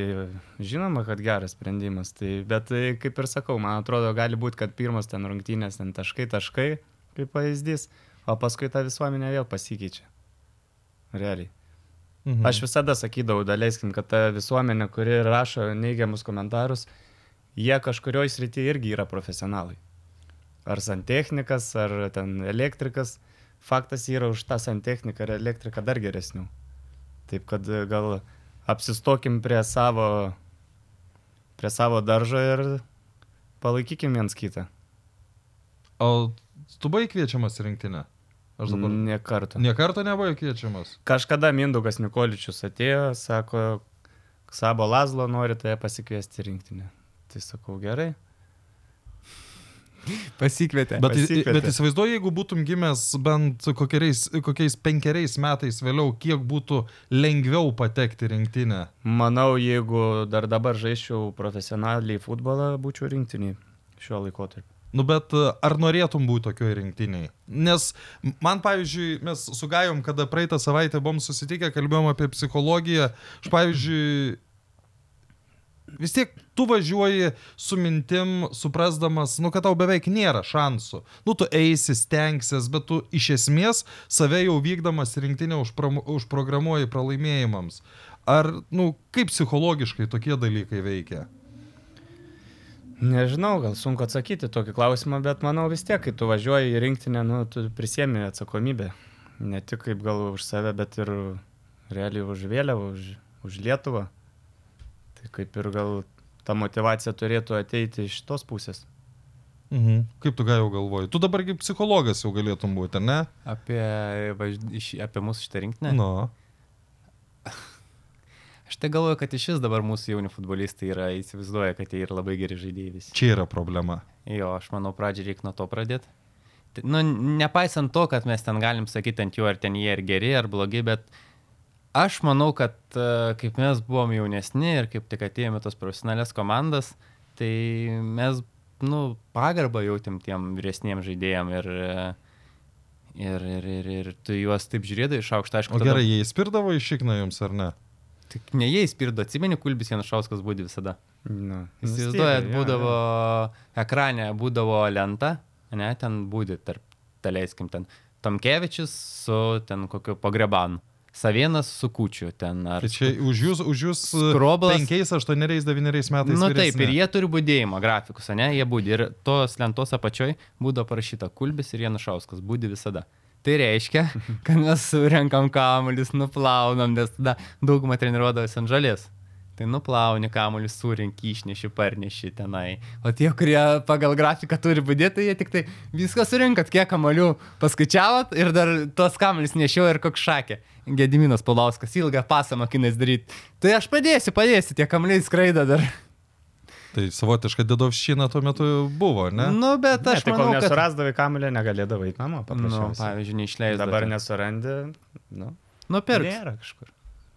[SPEAKER 3] žinoma, kad geras sprendimas, tai, bet tai, kaip ir sakau, man atrodo, gali būti, kad pirmas ten rungtynės, ten taškai, taškai, kaip pavyzdys, o paskui ta visuomenė vėl pasikeičia. Realiai.
[SPEAKER 1] Mhm.
[SPEAKER 3] Aš visada sakydavau, daleiskim, kad ta visuomenė, kuri rašo neigiamus komentarus, jie kažkurioje srityje irgi yra profesionalai. Ar santechnikas, ar ten elektrikas, faktas yra už tą santechniką ar elektriką dar geresnių. Taip kad e, gal apsistokim prie savo, prie savo daržo ir palaikykim viens kitą.
[SPEAKER 1] O tu buvai kviečiamas rinktinę? Aš dabar.
[SPEAKER 3] Kartą.
[SPEAKER 1] Niekarto nebuvai kviečiamas.
[SPEAKER 3] Kažkada Mindugas Nikoličius atėjo, sako, Sabo Lazlo nori tave pasikviesti rinktinę. Tai sakau, gerai.
[SPEAKER 2] Pasikvietė.
[SPEAKER 1] Bet,
[SPEAKER 3] Pasikvietė.
[SPEAKER 1] bet įsivaizduoju, jeigu būtum gimęs bent kokiais, kokiais penkeriais metais vėliau, kiek būtų lengviau patekti į rinktinę.
[SPEAKER 3] Manau, jeigu dar dabar žaisčiau profesionaliai futbolą, būčiau rinktiniai šiuo laikotarpiu.
[SPEAKER 1] Nu, bet e, ar norėtum būti tokioje rinktiniai? Nes man, pavyzdžiui, mes su Gajom, kada praeitą savaitę buvom susitikę, kalbėjom apie psichologiją. Aš, pavyzdžiui, vis tiek tu važiuoji su mintim, suprasdamas, nu, kad tau beveik nėra šansų. Nu, tu eisi, stengsies, bet tu iš esmės save jau vykdamas rinktinę užprogramuoji pralaimėjimams. Ar, nu, kaip psichologiškai tokie dalykai veikia?
[SPEAKER 3] Nežinau, gal sunku atsakyti tokį klausimą, bet manau vis tiek, kai tu važiuoji į rinktinę, nu, tu prisiemi atsakomybę. Ne tik kaip gal už save, bet ir realiai už vėliavą, už, už Lietuvą. Tai kaip ir gal ta motivacija turėtų ateiti iš tos pusės.
[SPEAKER 1] Mhm. Kaip tu Gajau galvoji? Tu dabar kaip psichologas jau galėtum būti, ar ne?
[SPEAKER 2] Apie, važ... iš... apie mūsų šitą rinktinę.
[SPEAKER 1] Nu. <laughs>
[SPEAKER 2] Aš tai galvoju, kad iš vis dabar mūsų jauni futbolistai yra, įsivaizduoja, kad jie yra labai geri žaidėjai visi.
[SPEAKER 1] Čia yra problema.
[SPEAKER 2] Jo, aš manau, pradžiai reikia nuo to pradėti. Nu, nepaisant to, kad mes ten galim sakyti ant jų, ar ten jie ir geri, ar blogi, bet aš manau, kad e, kaip mes buvom jaunesni ir kaip tik atėjome tos profesionalias komandas, tai mes, nu, pagarbą jautėm tiem vyresniems žaidėjim ir, e, ir, ir, ir, ir tu juos taip žiūrėdai iš aukšto, aišku,
[SPEAKER 1] O gerai, jie įspirdavo iš šikną jums ar ne?
[SPEAKER 2] Tik ne jie įspirdo, atsimeni, Kulbis Janušauskas būdė visada.
[SPEAKER 3] Nu,
[SPEAKER 2] Įsivaizduojat, būdavo
[SPEAKER 3] jo.
[SPEAKER 2] ekrane, būdavo lenta, ne, ten būdė tarp, daleiskim, ten Tomkevičius su ten kokiu pogrebanu. Savienas su kučiu ten. Ar
[SPEAKER 1] Tai čia už jūs, už jūs
[SPEAKER 2] Skroblas.
[SPEAKER 1] 5, 8, 9 metais.
[SPEAKER 2] Nu taip,
[SPEAKER 1] vyresni.
[SPEAKER 2] ir jie turi būdėjimo grafikus, ne, jie būdi. Ir tos lentos apačioj būdavo parašyta Kulbis ir Janušauskas, būdi visada. Tai reiškia, <laughs> kad mes surenkam kamuolius, nuplaunam, nes tada daugumą treniruodavosi ant žalės. Tai nuplauni kamuolius, surinki, išneši, parneši tenai. O tie, kurie pagal grafiką turi būdėti, tai jie tik tai viską surinkat, kiek kamuolių paskaičiavot ir dar tos kamuolius nešiojo ir koks šakė. Gediminas Pulauskas ilgą pasą mokinais daryti. Tai aš padėsiu, padėsiu, tie kamuoliai skraida dar.
[SPEAKER 1] Tai savotiška didovščina tuo metu buvo, ne?
[SPEAKER 2] Nu, bet
[SPEAKER 3] Ne,
[SPEAKER 2] aš
[SPEAKER 3] tai kol
[SPEAKER 2] manau, kad...
[SPEAKER 3] nesurasdavai kamuolio, negalėdavai namo.
[SPEAKER 2] Nu,
[SPEAKER 3] paprasčiausiai.
[SPEAKER 2] pavyzdžiui, neišleidai.
[SPEAKER 3] Dabar nesurandi, nu,
[SPEAKER 2] Nu, pirks.
[SPEAKER 3] nėra kažkur.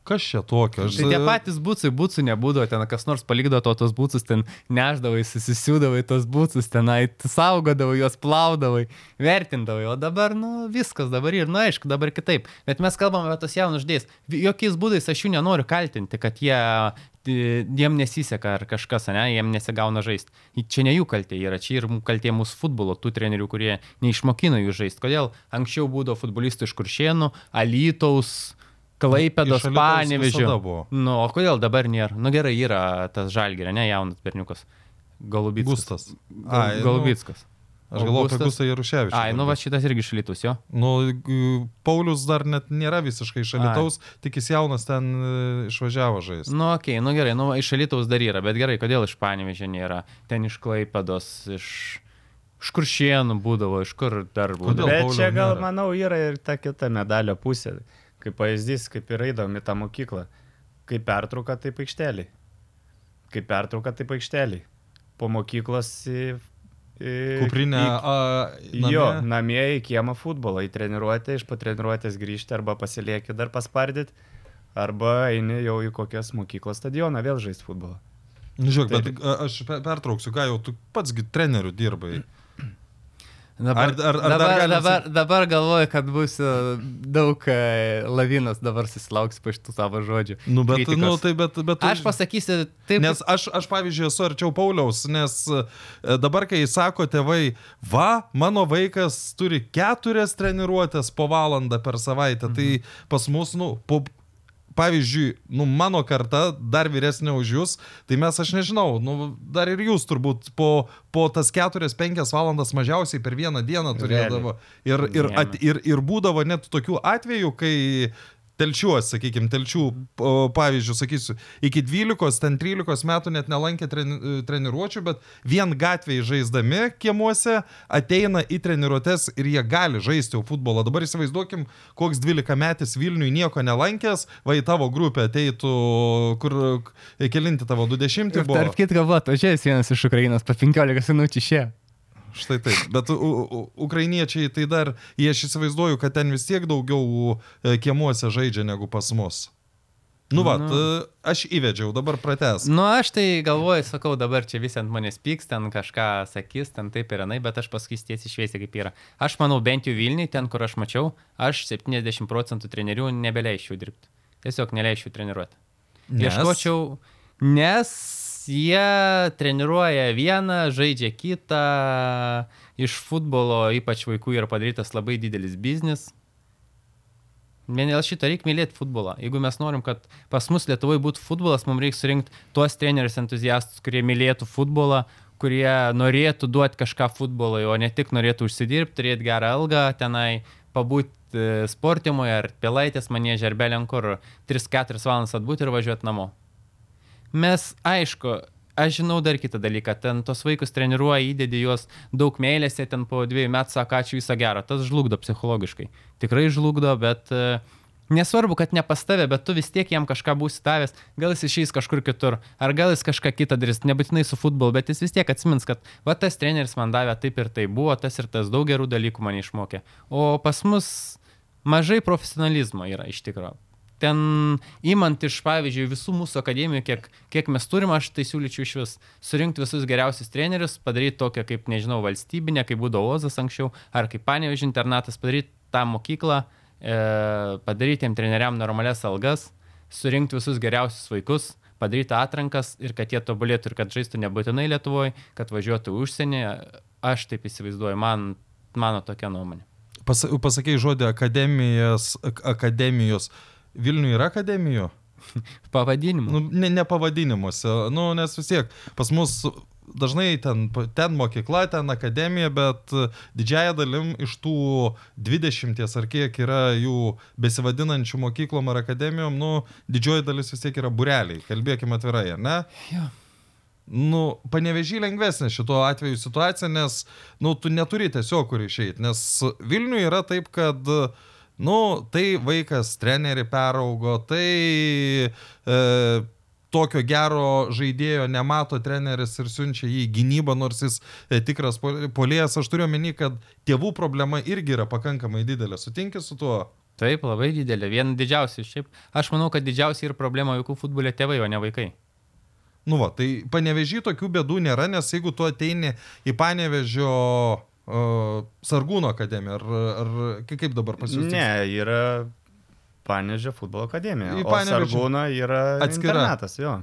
[SPEAKER 1] Kas čia tokio? Aš,
[SPEAKER 2] Tai tie patys būcai, būcų nebūdavo, ten kas nors palikdavo to, tos būcus, ten neždavai, susisiūdavai tos būcus, tenai saugodavai, juos plaudavai, vertindavai, o dabar, nu, viskas dabar ir, nu, aišku, dabar kitaip. Bet mes kalbame apie tos jaunus ždėjus. Jokiais būdais aš jų nenoriu kaltinti, kad jie, jiem nesiseka ar kažkas, ne, jiem nesigauna žaisti. Čia ne jų kaltė yra, čia ir kaltė mūsų futbolo, tų trenerių, kurie neišmokino jų žaisti. Kodėl anksčiau būdavo futbolistų iš Kuršienų, Alytaus, Klaipėdos,
[SPEAKER 1] buvo.
[SPEAKER 2] Nu, o kodėl dabar nėra? Nu gerai, yra tas žalgerio, ne jaunas berniukas. Galubickas.
[SPEAKER 1] Gustas.
[SPEAKER 2] Gal,
[SPEAKER 1] Ai, nu,
[SPEAKER 2] Galubickas.
[SPEAKER 1] Aš galvoju apie. Gustą Jaruševičių.
[SPEAKER 2] Ai, nu va šitas irgi šalitus jo.
[SPEAKER 1] Nu, Paulius dar net nėra visiškai šalitaus, tik jis jaunas ten e, išvažiavo žaisti.
[SPEAKER 2] Nu, okei, okay, nu gerai, nu iš šalitaus dar yra, bet gerai, kodėl iš Panevežio nėra? Ten iš Klaipėdos, iš... Iš kuršienų būdavo, iš kur dar būdavo.
[SPEAKER 3] Bet
[SPEAKER 1] Pauliau
[SPEAKER 3] čia gal,
[SPEAKER 1] nėra?
[SPEAKER 3] manau, yra ir ta kita medalio pusė. Kaip pavyzdys, kaip ir eidom į tą mokyklą. Kaip pertrauka, taip aikšteliai. Kaip pertrauka, taip aikšteliai. Po mokyklos į... į
[SPEAKER 1] Kuprinė.
[SPEAKER 3] Į,
[SPEAKER 1] a, namie.
[SPEAKER 3] jo, namie į kiemą futbolą, į treniruotę, iš po treniruotės grįžti arba pasilieki dar paspardyti, arba eini jau į kokias mokyklos stadioną vėl žaisti futbolą.
[SPEAKER 1] Nu, Žiūrėk, bet
[SPEAKER 3] Taip.
[SPEAKER 1] a, aš pe- pertrauksiu, ką jau tu patsgi trenerių dirbai.
[SPEAKER 2] Dabar,
[SPEAKER 1] Ar- ar- ar
[SPEAKER 2] dabar,
[SPEAKER 1] galim
[SPEAKER 2] dabar, dabar galvoju, kad bus daug e, lavinos, dabar susilauks po šitų savo žodžių.
[SPEAKER 1] Nu, bet,
[SPEAKER 2] kritikos.
[SPEAKER 1] nu, tai, bet, bet
[SPEAKER 2] Aš pasakysiu taip,
[SPEAKER 1] Nes aš, aš, pavyzdžiui, esu arčiau Pauliaus, nes e, dabar, kai sako tėvai, va, mano vaikas turi keturias treniruotės po valandą per savaitę, mhm. tai pas mus, nu, po, pavyzdžiui, nu, mano karta, dar vyresnė už jūs, tai mes, aš nežinau, nu, dar ir jūs turbūt po, po tas keturias, penkias valandas mažiausiai per vieną dieną turėdavo. Ir, ir, at, ir, ir būdavo net tokių atvejų, kai telčiuos, sakykime, telčių pavyzdžių, sakysiu, iki 12, ten 13 metų net nelankė treni, treniruočių, bet vien gatvėje žaisdami kiemuose ateina į treniruotės ir jie gali žaisti jau futbolą. Dabar įsivaizduokim, koks 12 metis Vilniui nieko nelankęs, va į tavo grupę ateitų, kur kelinti tavo 20
[SPEAKER 2] Ir
[SPEAKER 1] buvo.
[SPEAKER 2] tarp kitko, va, atvažiavęs vienas iš Ukrainos, po 15 minučių išėjo.
[SPEAKER 1] Štai taip, bet u, u, ukrainiečiai tai dar, jie aš įsivaizduoju, kad ten vis tiek daugiau e, kiemuose žaidžia negu pas mus. Nu, va,
[SPEAKER 2] Nu.
[SPEAKER 1] nu. aš įvedžiau, dabar prates.
[SPEAKER 2] Nu, aš tai galvoju, sakau, dabar čia visi ant manęs pyks, ten kažką sakys, ten taip ir anai, bet aš pasakysiu tiesiai šviesiai kaip yra. Aš manau, bent jau Vilniui, ten, kur aš mačiau, aš 70 procentų trenerių nebeleičiau dirbti. Tiesiog neleisčiau treniruoti.
[SPEAKER 1] Nes?
[SPEAKER 2] Ieškočiau, nes jie treniruoja vieną, žaidžia kitą. Iš futbolo, ypač vaikų, yra padarytas labai didelis biznis. Vien dėl šito reikia mylėti futbolą. Jeigu mes norim, kad pas mus Lietuvoje būtų futbolas, mums reikia surinkti tuos trenerius entuziastus, kurie mylėtų futbolą, kurie norėtų duoti kažką futbolui, o ne tik norėtų užsidirbti, turėti gerą algą tenai, pabūti sportimoje ar pilaitės manėžė ar belen kur 3-4 valandas atbūti ir važiuoti namo. Mes, aišku, aš žinau dar kitą dalyką, ten tos vaikus treniruoja, įdedi juos daug meilės, jie ten po dviejų metų sako, ačiū visą gerą, tas žlugdo psichologiškai. Tikrai žlugdo, bet e, nesvarbu, kad ne pas tave, bet tu vis tiek jam kažką būsi davęs, gal jis išeis kažkur kitur, ar gal jis kažką kitą darys, nebūtinai su futbolu, bet jis vis tiek atsimins, kad va tas treneris man davė taip ir tai buvo, tas ir tas daug gerų dalykų mane išmokė. O pas mus mažai profesionalizmo yra iš tikrųjų ten įmant iš, pavyzdžiui, visų mūsų akademijų, kiek, kiek mes turim, aš tai siūlyčiau iš vis surinkti visus geriausius trenerius, padaryti tokią kaip, nežinau, valstybinę, kaip būdavo Ozas anksčiau, ar kaip Panevežė internatas, padaryti tą mokyklą, e, padaryti tiem treneriam normalias algas, surinkti visus geriausius vaikus, padaryti atrankas ir kad jie tobulėtų ir kad žaistų nebūtinai Lietuvoje, kad važiuotų užsienį. Aš taip įsivaizduoju, man, mano tokia nuomonė.
[SPEAKER 1] Pas, pasakėjai žodį akademijas, ak- akademijos. Vilniuje yra akademijų? <laughs>
[SPEAKER 2] Pavadinimu.
[SPEAKER 1] Nu, ne, ne pavadinimuose, nu, nes vis tiek pas mus dažnai ten, ten mokykla, ten akademija, bet didžiaja dalim iš tų 20 ar kiek yra jų besivadinančių mokyklom ar akademijom, nu, didžioji dalis vis tiek yra bureliai, kalbėkime atvirai, ar ne?
[SPEAKER 2] Jo.
[SPEAKER 1] Nu, panevežį lengvesnė šituo atveju situacija, nes, nu, tu neturi tiesiog kur išeiti, nes Vilniuje yra taip, kad uh, Nu, tai vaikas trenerių peraugo, tai e, tokio gero žaidėjo nemato treneris ir siunčia jį į gynybą, nors jis e, tikras polėjas. Aš turiu omeny, kad tėvų problema irgi yra pakankamai didelė. Sutinki su tuo?
[SPEAKER 2] Taip, labai didelė. Viena didžiausia. Šiaip aš manau, kad didžiausia yra problema vaikų futbole tėvai, o ne vaikai.
[SPEAKER 1] Nu, va, tai panevežį tokių bėdų nėra, nes jeigu tu ateini į panevežio Sargūno akademiją, ar, ar kaip dabar pasiūlyti?
[SPEAKER 3] Ne, yra Panežio futbolo akademija.
[SPEAKER 1] Į
[SPEAKER 3] O
[SPEAKER 1] Panevėžio-
[SPEAKER 3] Sargūno yra
[SPEAKER 1] Atskira.
[SPEAKER 3] internatas, jo,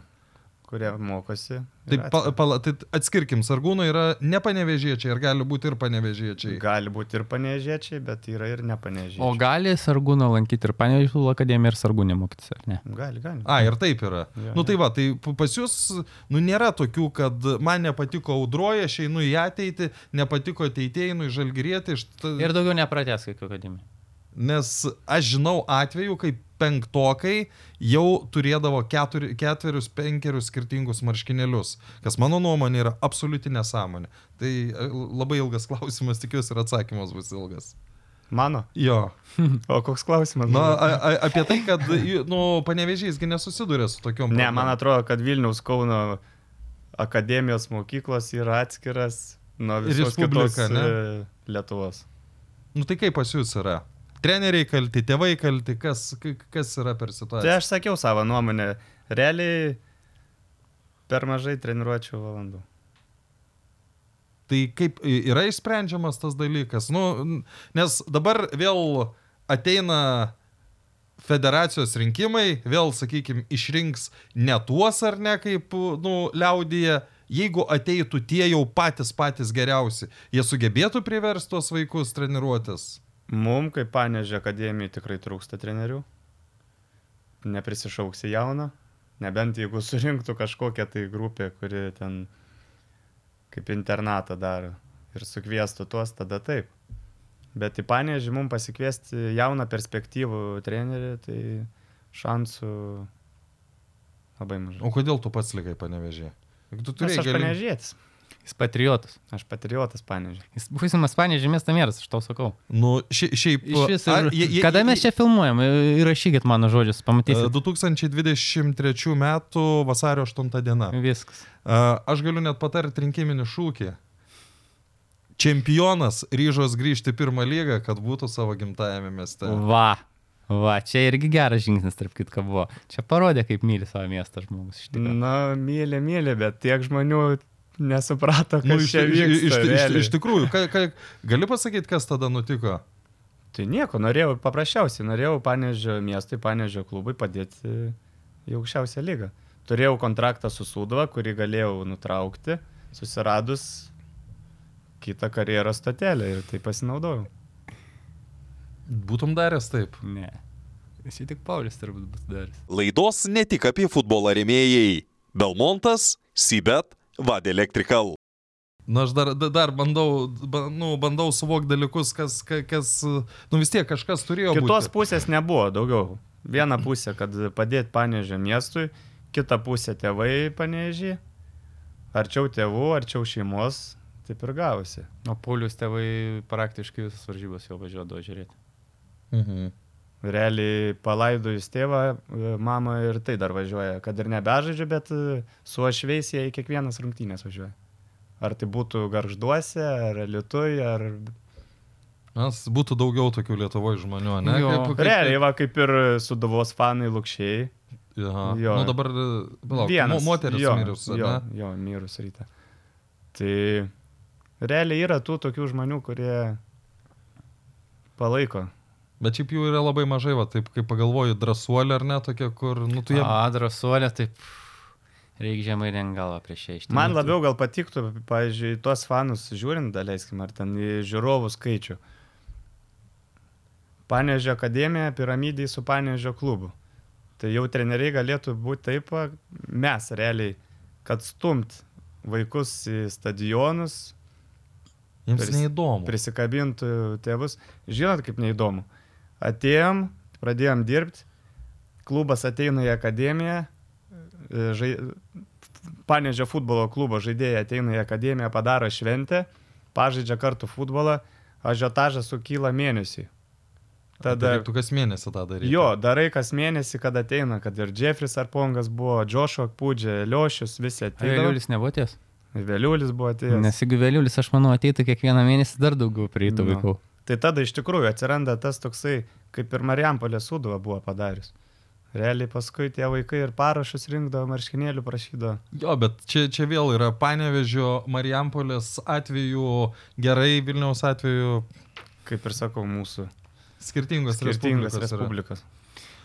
[SPEAKER 3] kurie mokosi.
[SPEAKER 1] Tai, pa, pala, tai atskirkim, Sargūno yra ne panevežiečiai, ir gali būti ir panevežiečiai.
[SPEAKER 3] Gali būti ir panežiečiai, bet yra ir nepanežiečiai.
[SPEAKER 2] O gali Sargūną lankyti ir futbolo akademiją ir Sargūnę mokytis, ar ne?
[SPEAKER 3] Gali, gali.
[SPEAKER 1] A, ir taip yra.
[SPEAKER 3] Jo,
[SPEAKER 1] nu
[SPEAKER 3] jo.
[SPEAKER 1] tai va, tai pas jūs, nu nėra tokių, kad man nepatiko audroja, aš einu į ateitį, nepatiko ateitėjai, einu į žalgyrėtį, št...
[SPEAKER 2] Ir daugiau nepratęs kaip akademija.
[SPEAKER 1] Nes aš žinau atvejų, kai penktokai jau turėdavo keturi, ketverius, penkerius skirtingus marškinėlius, kas mano nuomonė yra absoliuti nesąmonė. Tai e, labai ilgas <laughs> klausimas, tikiuosi ir atsakymas bus ilgas.
[SPEAKER 3] Mano.
[SPEAKER 1] Jo. <laughs>
[SPEAKER 3] O koks klausimas?
[SPEAKER 1] Na, a, a, apie tai, kad, nu, panevežysgi nesusiduria su tokiom
[SPEAKER 3] Ne, man atrodo, kad Vilniaus Kauno akademijos mokyklos yra atskiras nuo visos kitos
[SPEAKER 1] ne?
[SPEAKER 3] e, Lietuvos.
[SPEAKER 1] Nu tai kaip pas jūs yra? Treneriai kalti, tėvai kalti, kas, kas yra per
[SPEAKER 3] Tai
[SPEAKER 1] situaciją?
[SPEAKER 3] aš sakiau savo nuomonę. Realiai per mažai treniruočio valandų.
[SPEAKER 1] Tai kaip yra išsprendžiamas tas dalykas? Nu, nes dabar vėl ateina federacijos rinkimai, vėl, sakykime, išrinks ne tuos ar ne kaip, nu, liaudyje. Jeigu ateitų tie jau patys patys geriausi, jie sugebėtų priversti tuos vaikus treniruotis.
[SPEAKER 3] Mum, kaip Panežė akademijai, tikrai trūksta trenerių. Neprisišauksi jauną. Nebent jeigu surinktų kažkokią tai grupę, kuri ten kaip internatą daro ir sukviestų tuos, tada taip. Bet į Panežį mums pasikviesti jauną perspektyvų trenerį, tai šansų labai mažai.
[SPEAKER 1] O kodėl tu pats likai panevežė? Tu
[SPEAKER 3] Nes
[SPEAKER 1] turėjai
[SPEAKER 3] aš
[SPEAKER 1] galim-
[SPEAKER 3] panežėtis.
[SPEAKER 2] Jis patriotas.
[SPEAKER 3] Aš patriotas Panežį.
[SPEAKER 2] Jis būsimas Panevižė miesto meras, aš tau sakau.
[SPEAKER 1] Nu, ši, šiaip.
[SPEAKER 2] Vis,
[SPEAKER 1] ar- je- je-
[SPEAKER 2] kada mes čia filmuojam, įrašykit mano žodžius,
[SPEAKER 1] E,
[SPEAKER 2] pamatysit.
[SPEAKER 1] 2023 m. vasario 8 diena.
[SPEAKER 2] Viskas.
[SPEAKER 1] E, Aš galiu net patarti rinkiminį šūkį. Čempionas ryžos grįžti pirmą lygą, kad būtų savo gimtajame mieste.
[SPEAKER 2] Va. Va, čia irgi geras žingsnis, tarp kitko buvo. Čia parodė, kaip myli savo miestą žmogus. iš tikrųjų.
[SPEAKER 3] Na, myli, myli, bet tiek žmonių nesuprato, kas
[SPEAKER 1] Nu, iš,
[SPEAKER 3] čia vyksta.
[SPEAKER 1] iš, iš, iš, iš tikrųjų, ka, ka, gali pasakyti, kas tada nutiko?
[SPEAKER 3] Tai nieko, norėjau paprasčiausiai, norėjau Panežio miestui, Panežio klubui padėti į aukščiausią lygą. Turėjau kontraktą su Sūduva, kurį galėjau nutraukti, susiradus kitą karjeros statelę ir tai pasinaudojau.
[SPEAKER 1] Būtum daręs taip.
[SPEAKER 2] Ne. Jis tik Paulius turbūt bus daręs.
[SPEAKER 4] Laidos ne tik apie futbolą remėjai. Belmontas, Sibet, Vad Electrical.
[SPEAKER 1] Na, aš dar, da- dar bandau, ba, nu, bandau suvokti dalykus, kas, ka- kas, nu vis tiek kažkas turėjo
[SPEAKER 3] Kitos
[SPEAKER 1] būti.
[SPEAKER 3] pusės nebuvo daugiau. Viena pusė, kad padėti Panežio miestui, kita pusė tėvai Panežį, arčiau tėvų, arčiau šeimos, taip ir gavosi.
[SPEAKER 2] O Paulius tėvai praktiškai visas varžybas jau važiuodavo žiūrėti.
[SPEAKER 1] Mhm.
[SPEAKER 3] Realiai palaidojus tėvą, e, mama ir tai dar važiuoja, kad ir nebežaidžia, bet e, su ašveis jie į kiekvienas rungtynės važiuoja. Ar tai būtų garžduose, ar lietui, ar...
[SPEAKER 1] Nes būtų daugiau tokių Lietuvoje žmonių, ne?
[SPEAKER 2] Jo.
[SPEAKER 1] Kaip, kaip,
[SPEAKER 3] Realiai, va kaip ir suduvos fanai lūkščiai.
[SPEAKER 1] Aha.
[SPEAKER 3] Jo.
[SPEAKER 1] Nu dabar, palauk, mo- moteris
[SPEAKER 3] jo,
[SPEAKER 1] mirus,
[SPEAKER 3] Jo,
[SPEAKER 1] ne?
[SPEAKER 3] jo, mirus ryte. Tai realiai yra tų tokių žmonių, kurie palaiko.
[SPEAKER 1] Bet šiaip jų yra labai mažai, va, taip kaip pagalvoju, drąsuolė ar ne, tokia, kur, nu, tu jie...
[SPEAKER 2] A, drąsuolė, taip. Reikia žemai rengalą prieš ją iš
[SPEAKER 3] Man labiau gal patiktų, pavyzdžiui, tuos fanus žiūrint, daleiskim, ar ten žiūrovų skaičių. Panežio akademija piramidai su Panežio klubu. Tai jau treneriai galėtų būti taip, mes realiai, kad stumt vaikus į stadionus,
[SPEAKER 1] Jiems
[SPEAKER 3] Pris-
[SPEAKER 1] neįdomu.
[SPEAKER 3] prisikabintų tėvus. Žinot, kaip neįdomu. Atėjom, pradėjom dirbti, klubas ateina į akademiją, e, žai... Panežio futbolo klubo žaidėjai ateina į akademiją, padaro šventę, pažaidžia kartu futbolą, ažiotažas sukyla mėnesį.
[SPEAKER 1] Tada
[SPEAKER 3] Tada
[SPEAKER 1] reiktų kas mėnesį tą daryti.
[SPEAKER 3] Jo, darai kas mėnesį, kad ateina, kad ir Jeffris Arpongas buvo, Džošo Pūdžia, Liošius, visi ateina.
[SPEAKER 2] Vėliulis nebuvo ties.
[SPEAKER 3] Vėliulis buvo atėjęs.
[SPEAKER 2] Nes jeigu vėliulis, aš manau, ateitų kiekvieną mėnesį dar daugiau prieitų
[SPEAKER 3] Nu.
[SPEAKER 2] vaikų.
[SPEAKER 3] Tai tada iš tikrųjų atsiranda tas toksai, kaip ir Marijampolė Sūduva buvo padarius. Realiai paskui tie vaikai ir parašus rinkdavo, marškinėlių prašydavo.
[SPEAKER 1] Jo, bet čia, čia vėl yra Panevežio, Marijampolės atveju, gerai Vilniaus atveju
[SPEAKER 3] Kaip ir sakau, mūsų
[SPEAKER 1] skirtingos
[SPEAKER 3] skirtingas
[SPEAKER 1] Respublikos yra.
[SPEAKER 3] respublikas.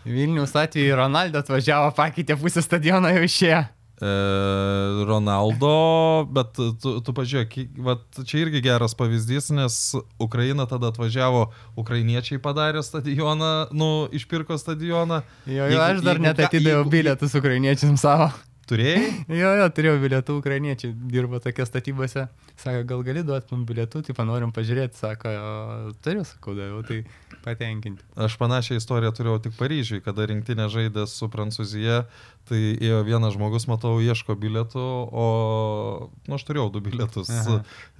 [SPEAKER 2] Vilnius atveju Ronaldo atvažiavo, pakeitė pusę stadiono jau išėjo.
[SPEAKER 1] E, Ronaldo, bet tu, tu pažiūrėk, vat, čia irgi geras pavyzdys, nes Ukraina tada atvažiavo, ukrainiečiai padarė stadioną, nu, išpirko stadioną.
[SPEAKER 2] Jo, jo,
[SPEAKER 1] Jeigu-
[SPEAKER 2] aš dar
[SPEAKER 1] jeigu
[SPEAKER 2] net atidėjau bilietus ukrainiečiams savo.
[SPEAKER 1] Turėjai?
[SPEAKER 2] Jo, jo, turėjau bilietų ukrainiečiai, dirba tokia statybose. Sako, gal gali duoti mums bilietų, tai panorim pažiūrėti, sako, "O, turiu, sakau, daviau, tai patenkinti.
[SPEAKER 1] Aš panašią istoriją turėjau tik Paryžiui, kada rinktinė žaidė su Prancūzija, tai ėjo vienas žmogus, matau, ieško bilietų, o nu, aš turėjau du bilietus,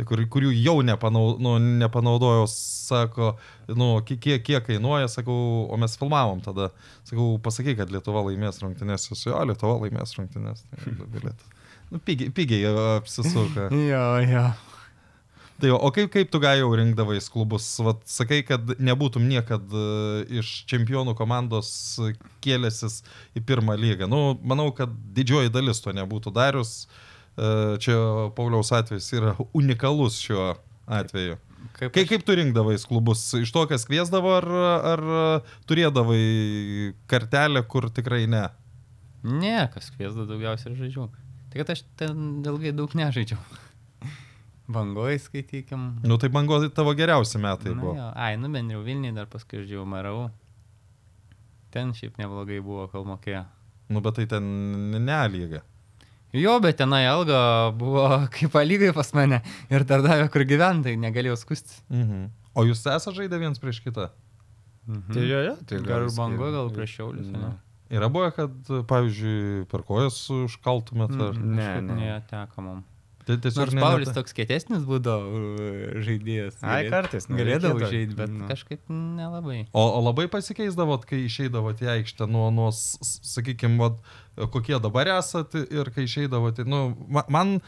[SPEAKER 1] kur, kurių jau nepanau, nu, nepanaudojau, sako, nu, ki- kiek, kiek kainuoja, sakau, o mes filmavom tada, sakau, pasakyk, kad Lietuva laimės rungtynės, jis, jo, Lietuva laimės rungtynės, tai du bilietus. Nu, pigiai, pigiai apsisuka. <laughs>
[SPEAKER 2] Jo, jo.
[SPEAKER 1] Tai jo, o kaip, kaip tu gajau rinkdavais klubus? Vat, sakai, kad nebūtum niekad e, iš čempionų komandos kėlęsis į pirmą lygą. Nu, manau, kad didžioji dalis to nebūtų darius. E, Čia Pauliaus atvejis yra unikalus šiuo atveju.
[SPEAKER 2] Kaip,
[SPEAKER 1] Kaip, kaip tu rinkdavais klubus? Iš to, kas kviesdavo, ar, ar turėdavai kartelę, kur tikrai ne?
[SPEAKER 2] Ne, kas kviesda daugiausiai žaidžiau. Tai kad aš ten ilgai daug nežaidžiau. Bangoji skaitykim.
[SPEAKER 1] Nu, tai gal tavo geriausi metai
[SPEAKER 2] Na
[SPEAKER 1] buvo.
[SPEAKER 2] jo, ai, nu bendriau Vilniui dar paskui žaidžiau Marau. Ten šiaip neblogai buvo, kol mokėjo.
[SPEAKER 1] Nu, bet tai ten ne lyga.
[SPEAKER 2] Jo, bet tenai alga buvo <laughs> kaip lygai pas mane ir dar davė kur gyventai, negalėjau skustis.
[SPEAKER 1] Mhm. O jūs esate žaidę viens prieš kitą?
[SPEAKER 2] Mhm.
[SPEAKER 3] Tai jo, jo, tai
[SPEAKER 2] Gal
[SPEAKER 3] vis-
[SPEAKER 2] bango, gal prieš šiaulius,
[SPEAKER 3] Nu.
[SPEAKER 2] ne?
[SPEAKER 1] Yra buvę, kad, pavyzdžiui, per kojas užkaltumėt ar...
[SPEAKER 2] Mm,
[SPEAKER 3] Ne,
[SPEAKER 2] kažkaip
[SPEAKER 3] ne.
[SPEAKER 2] Neteko mum.
[SPEAKER 1] Tai tiesiog
[SPEAKER 2] Nors Paulius toks kietesnis būdavo uh, žaidėjas.
[SPEAKER 3] Ai, kartais, nu,
[SPEAKER 2] Galėdavau
[SPEAKER 3] reikėdavo.
[SPEAKER 2] žaisti, bet
[SPEAKER 3] Nu.
[SPEAKER 2] kažkaip nelabai.
[SPEAKER 1] O, o labai pasikeisdavot, kai išeidavot į aikštę nuo, nuo sakykime, vat, kokie dabar esat ir kai išeidavot. į- Nu, ma- man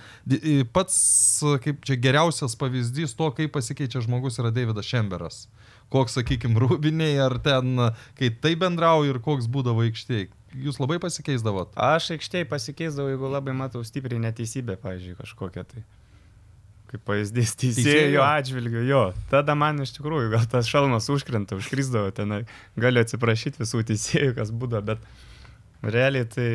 [SPEAKER 1] pats, kaip čia geriausias pavyzdys to, kaip pasikeičia žmogus, yra Davidas Šemberas. Koks, sakykime, <laughs> rūbiniai ar ten, kai tai bendrauja ir koks būdavo aikštėje. Jūs labai pasikeisdavot.
[SPEAKER 3] Aš aikštėje pasikeisdavau, jeigu labai matau stipriai neteisybę, pavyzdžiui, kažkokią tai. Kaip pavyzdys
[SPEAKER 1] Teisėjo?
[SPEAKER 3] atžvilgiu, jo. Tada man iš tikrųjų gal tas šalmas užkrenta, užkrisdavo ten, galiu atsiprašyti visų teisėjų, kas būdavo, bet realiai tai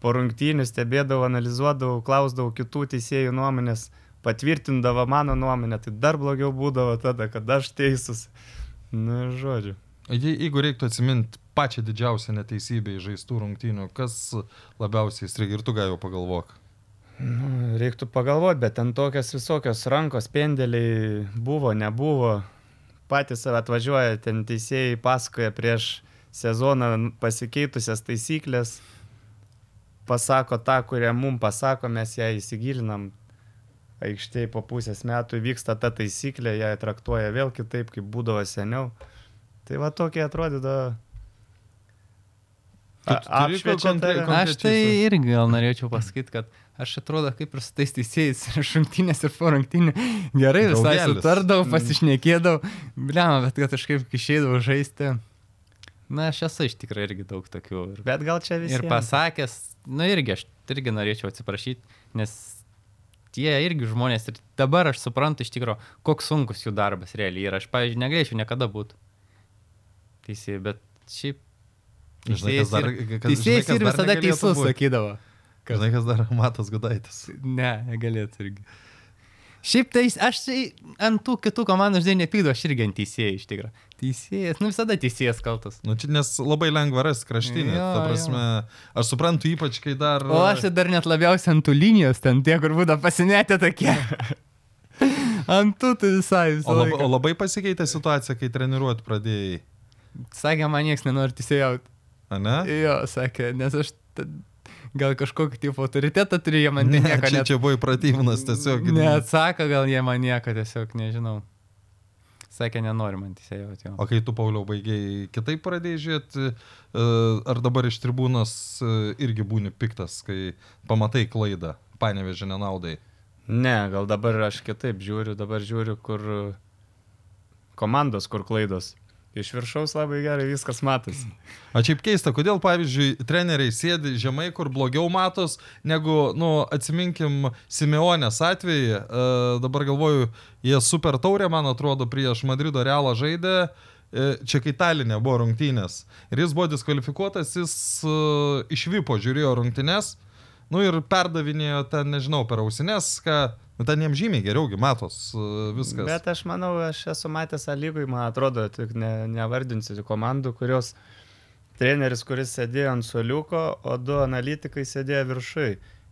[SPEAKER 3] po rungtynių stebėdavau, analizuodavau, klausdavau kitų teisėjų nuomonės, patvirtindavo mano nuomonę, tai dar blogiau būdavo tada, kad aš teisus. Na, ir žodžiu.
[SPEAKER 1] Je- Jeigu reiktų atsiminti pačią didžiausią neteisybę į žaistų rungtynių, kas labiausiai įstrigia ir tu gal jau pagalvok.
[SPEAKER 3] Nu, reiktų pagalvoti, bet ten tokios visokios rankos, pendeliai buvo, nebuvo. Patys atvažiuoja, ten teisėjai pasakoja prieš sezoną pasikeitusias taisyklės, pasako tą, kurią mum pasako, mes ją įsigilinam. Aikštėje po pusės metų vyksta ta taisyklė, ją traktuoja vėl kitaip, kaip būdavo seniau. Tai va tokie atrodydavo.
[SPEAKER 1] Tu
[SPEAKER 3] A-
[SPEAKER 1] turi
[SPEAKER 3] apšviečia
[SPEAKER 1] konkre-
[SPEAKER 3] tave.
[SPEAKER 1] kon-
[SPEAKER 2] Aš tai irgi gal norėčiau pasakyti, kad aš atrodo kaip ir su tais teisėjais ir šimtinės ir po rungtinių gerai visai sutardavau, pasišnekėdavau, bliam, bet kad kažkaip išeidavau žaisti. Na, aš esu iš tikrųjų irgi daug tokių. Ir,
[SPEAKER 3] Bet gal čia visi.
[SPEAKER 2] ir pasakęs, nu irgi aš irgi norėčiau atsiprašyti, nes tie irgi žmonės ir dabar aš suprantu iš tikrųjų, koks sunkus jų darbas realiai yra. Aš, pavyzdžiui, negalėčiau niekada būti teisėjai, bet šiaip
[SPEAKER 1] Žinai, kas dar-
[SPEAKER 2] ir-
[SPEAKER 1] kas- žinai,
[SPEAKER 2] teisėjas
[SPEAKER 1] kas
[SPEAKER 2] ir visada teisus sakydavo. Kas?
[SPEAKER 1] Žinai, kas dar Matas Gudaitis.
[SPEAKER 2] Ne, negalėtų irgi. Šiaip tai aš tai ant tų kitų komandų žinai nepykdu, aš irgi ant teisėjų iš tikrųjų. Teisėjas, nu visada teisėjas kaltas.
[SPEAKER 1] Nu, čia nes labai lengva rasti kraštinį.
[SPEAKER 2] Jo,
[SPEAKER 1] Ta prasme, aš suprantu ypač, kai dar...
[SPEAKER 2] O aš tai dar net labiausiai ant tų linijos, ten tie, kur būda pasinetę tokie. <laughs> ant tų tai visai visai.
[SPEAKER 1] O labai, o labai pasikeitė situacija, kai treniruoti pradėjai.
[SPEAKER 2] Sakė, man niekas nenori teisėjauti.
[SPEAKER 1] A ne?
[SPEAKER 2] Jo, sakė, nes aš gal kažkokį tipo autoritetą turiu, jie man tai nieko
[SPEAKER 1] čia,
[SPEAKER 2] net...
[SPEAKER 1] čia buvo įpratyvinas tiesiog.
[SPEAKER 2] Neatsako, gal jie man nieko tiesiog nežinau. Sakė, nenori man teisėjauti jo.
[SPEAKER 1] O kai tu, Pauliau, baigiai kitaip pradėjai žiūrėti, e, ar dabar iš tribūnos e, irgi būni piktas, kai pamatai klaidą, panevežė nenaudai.
[SPEAKER 3] Ne, gal dabar aš kitaip žiūriu, dabar žiūriu, kur komandos, kur klaidos. Iš viršaus labai gerai viskas matosi. <clears throat>
[SPEAKER 1] O šiaip keista, kodėl, pavyzdžiui, treneriai sėdi žemai, kur blogiau matos, negu, nu, atsiminkim, Simeonės atvejį. E, dabar galvoju, jie super taurė, man atrodo, prieš Madrido realą žaidė. E, čia kai Talinė buvo rungtynės. Ir jis buvo diskvalifikuotas, jis e, išvypo, žiūrėjo rungtynės. Nu ir perdavinėjo ten, nežinau, per ausinės, ką, nu ten jiems žymiai geriaugi matos e, viskas.
[SPEAKER 3] Bet aš manau, aš esu matęs lygui, man atrodo, tik ne, nevardinsiu komandų, kurios treneris, kuris sėdėjo ant soliuko, o du analitikai sėdėjo viršui.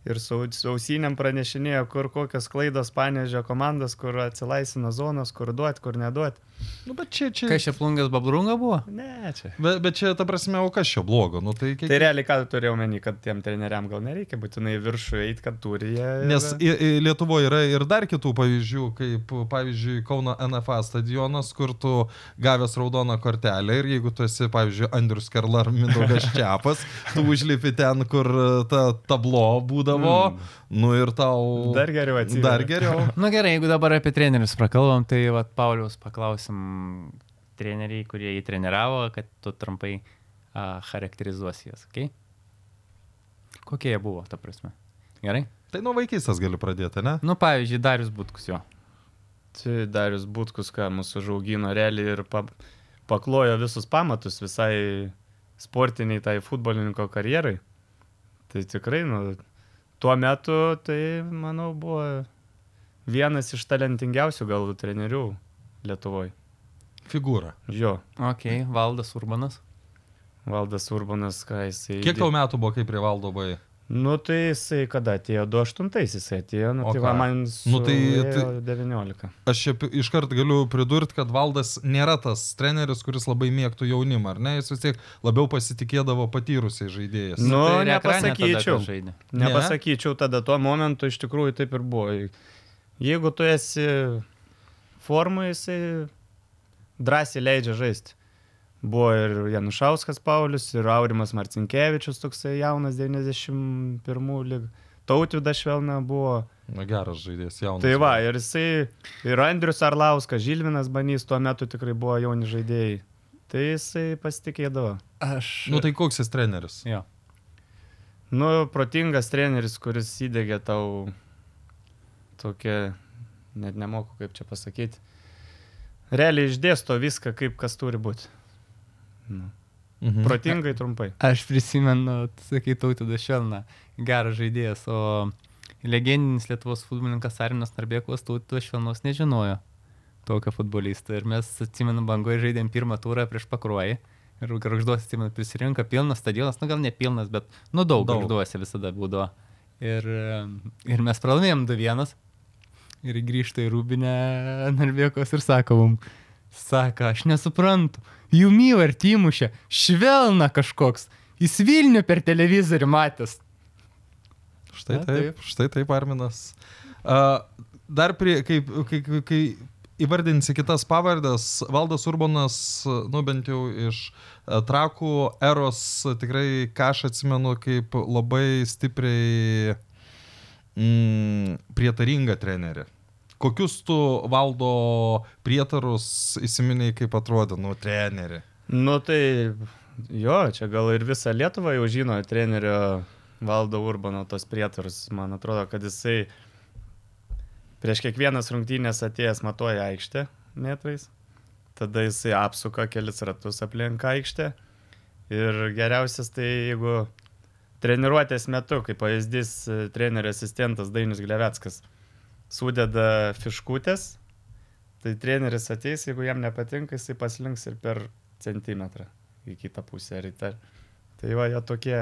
[SPEAKER 3] Ir su su ausinėm pranešinėjo, kur kokios klaidos panežė komandas, kur atsilaisvino zonos, kur duot, kur neduot.
[SPEAKER 1] Nu, bet čia, čia...
[SPEAKER 2] Kai čia plungas babrunga buvo?
[SPEAKER 3] Ne, čia.
[SPEAKER 1] Bet, bet čia, ta prasme, o kas čia blogo? Nu, tai, kiek...
[SPEAKER 3] Tai realiai ką turėjau menį, kad tiem treneriam gal nereikia būtinai viršų eiti, kad turi jie.
[SPEAKER 1] Nes į- į Lietuvoje yra ir dar kitų pavyzdžių, kaip pavyzdžiui Kauno NFA stadionas, kur tu gavęs raudoną kortelę ir jeigu tu esi, pavyzdžiui, Andrius Karla ar Mindaugas <laughs> Čiapas, tu užlipi ten, kur ta tablo būdavo, mm. nu ir tau...
[SPEAKER 3] Dar geriau atsiveria.
[SPEAKER 1] Dar geriau.
[SPEAKER 2] Na <laughs> Nu gerai, jeigu dabar apie trenerius prakalbam, tai vat, Pauliaus paklausim treneriai, kurie jį treniravo, kad tu trumpai a, charakterizuosi jas, ok? Kokie jie buvo, ta prasme? Gerai?
[SPEAKER 1] Tai nuo vaikystės gali pradėti, ne?
[SPEAKER 2] Nu, pavyzdžiui, Darius Butkus jo.
[SPEAKER 3] Tai Darius Butkus, ką mūsų žaugino realiai ir pa, paklojo visus pamatus visai sportiniai tai futbolininko karjerai. Tai tikrai, nu, tuo metu tai, manau, buvo vienas iš talentingiausių gal trenerių Lietuvoje.
[SPEAKER 1] Figūra.
[SPEAKER 3] Jo,
[SPEAKER 2] Ok, Valdas Urbanas.
[SPEAKER 3] Valdas Urbanas, ką jisai...
[SPEAKER 1] Kiek tau metų buvo, kai prie valdo buvai?
[SPEAKER 3] Nu tai jisai kada atėjo, 28 jisai atėjo, nu
[SPEAKER 1] O
[SPEAKER 3] tai
[SPEAKER 1] ką?
[SPEAKER 3] va man...
[SPEAKER 1] Nu, tai- tai-
[SPEAKER 3] 19.
[SPEAKER 1] Aš iškart galiu pridurti, kad valdas nėra tas treneris, kuris labai mėgtų jaunimą, ar ne? Jis vis tiek labiau pasitikėdavo patyrusiai žaidėjas.
[SPEAKER 3] Nu,
[SPEAKER 2] tai ir ekrane tada
[SPEAKER 3] nepasakyčiau. Nepasakyčiau tada tuo momentu, iš tikrųjų taip ir buvo. Jeigu tu esi formui, jisai drąsiai leidžia žaisti. Buvo ir Janušauskas Paulius, ir Aurimas Marcinkievičius, toksai jaunas 91 lyg. Tautvydas Švelna buvo.
[SPEAKER 1] Na geras žaidėjas, jaunas.
[SPEAKER 3] Tai va, ir jisai, ir Andrius Arlauskas, Žilvinas Banys tuo metu tikrai buvo jauni žaidėjai. Tai jisai pasitikėdavo.
[SPEAKER 2] Aš.
[SPEAKER 1] Nu tai koks jis treneris?
[SPEAKER 2] Jo.
[SPEAKER 3] Nu, protingas treneris, kuris įdėgė tau tokią, net nemoku kaip čia pasakyti, realiai išdėsto viską, kaip kas turi būti. Nu.
[SPEAKER 1] Mhm.
[SPEAKER 3] Protingai trumpai.
[SPEAKER 2] Aš prisimenu, sakai, tautvydas Šelna, geras žaidėjas, o legendinis Lietuvos futbolininkas Arinas Narbėkovas tautvydas Šelnos nežinojo tokio futbolisto. Ir mes, atsimenu, bangoje žaidėm pirmą turą prieš pakruojį. Ir garžduosi, atsimenu, prisirinka pilnas stadionas, nu gal ne pilnas, bet, nu daug,
[SPEAKER 1] Daug.
[SPEAKER 2] garžduosi visada būdavo. Ir, ir mes pralaimėjom 2-1. Ir grįžta į Rūbinę Narbėkovas ir sako mums, sako, aš nesuprantu, jų myla ir tymušė, švelna kažkoks, jis Vilnių per televizorių matęs.
[SPEAKER 1] Štai
[SPEAKER 2] Na,
[SPEAKER 1] taip, štai taip, Arminas. Uh, dar prie, kai, kai, kai, kai įvardinsi kitas pavardės, Valdas Urbanas, nu bent jau iš uh, trakų eros, tikrai ką aš atsimenu kaip labai stipriai mm, prietaringą trenerį. Kokius tu valdo prietarus įsiminiai, kaip atrodė, nu, trenerį?
[SPEAKER 3] Nu tai, jo, čia gal ir visą Lietuvą jau žino trenerio valdo Urbano tos prietarus. Man atrodo, kad jisai prieš kiekvienas rungtynės atėjęs matuoja aikštę metrais, tada jisai apsuka kelis ratus aplink aikštę. Ir geriausias tai jeigu treniruotės metu, kaip pavyzdys trenerio asistentas Dainis Glevetskas, sudeda fiškutės, tai treneris ateis, jeigu jam nepatinka, jisai paslinks ir per centimetrą į kitą pusę ryte. Tai va, jie tokie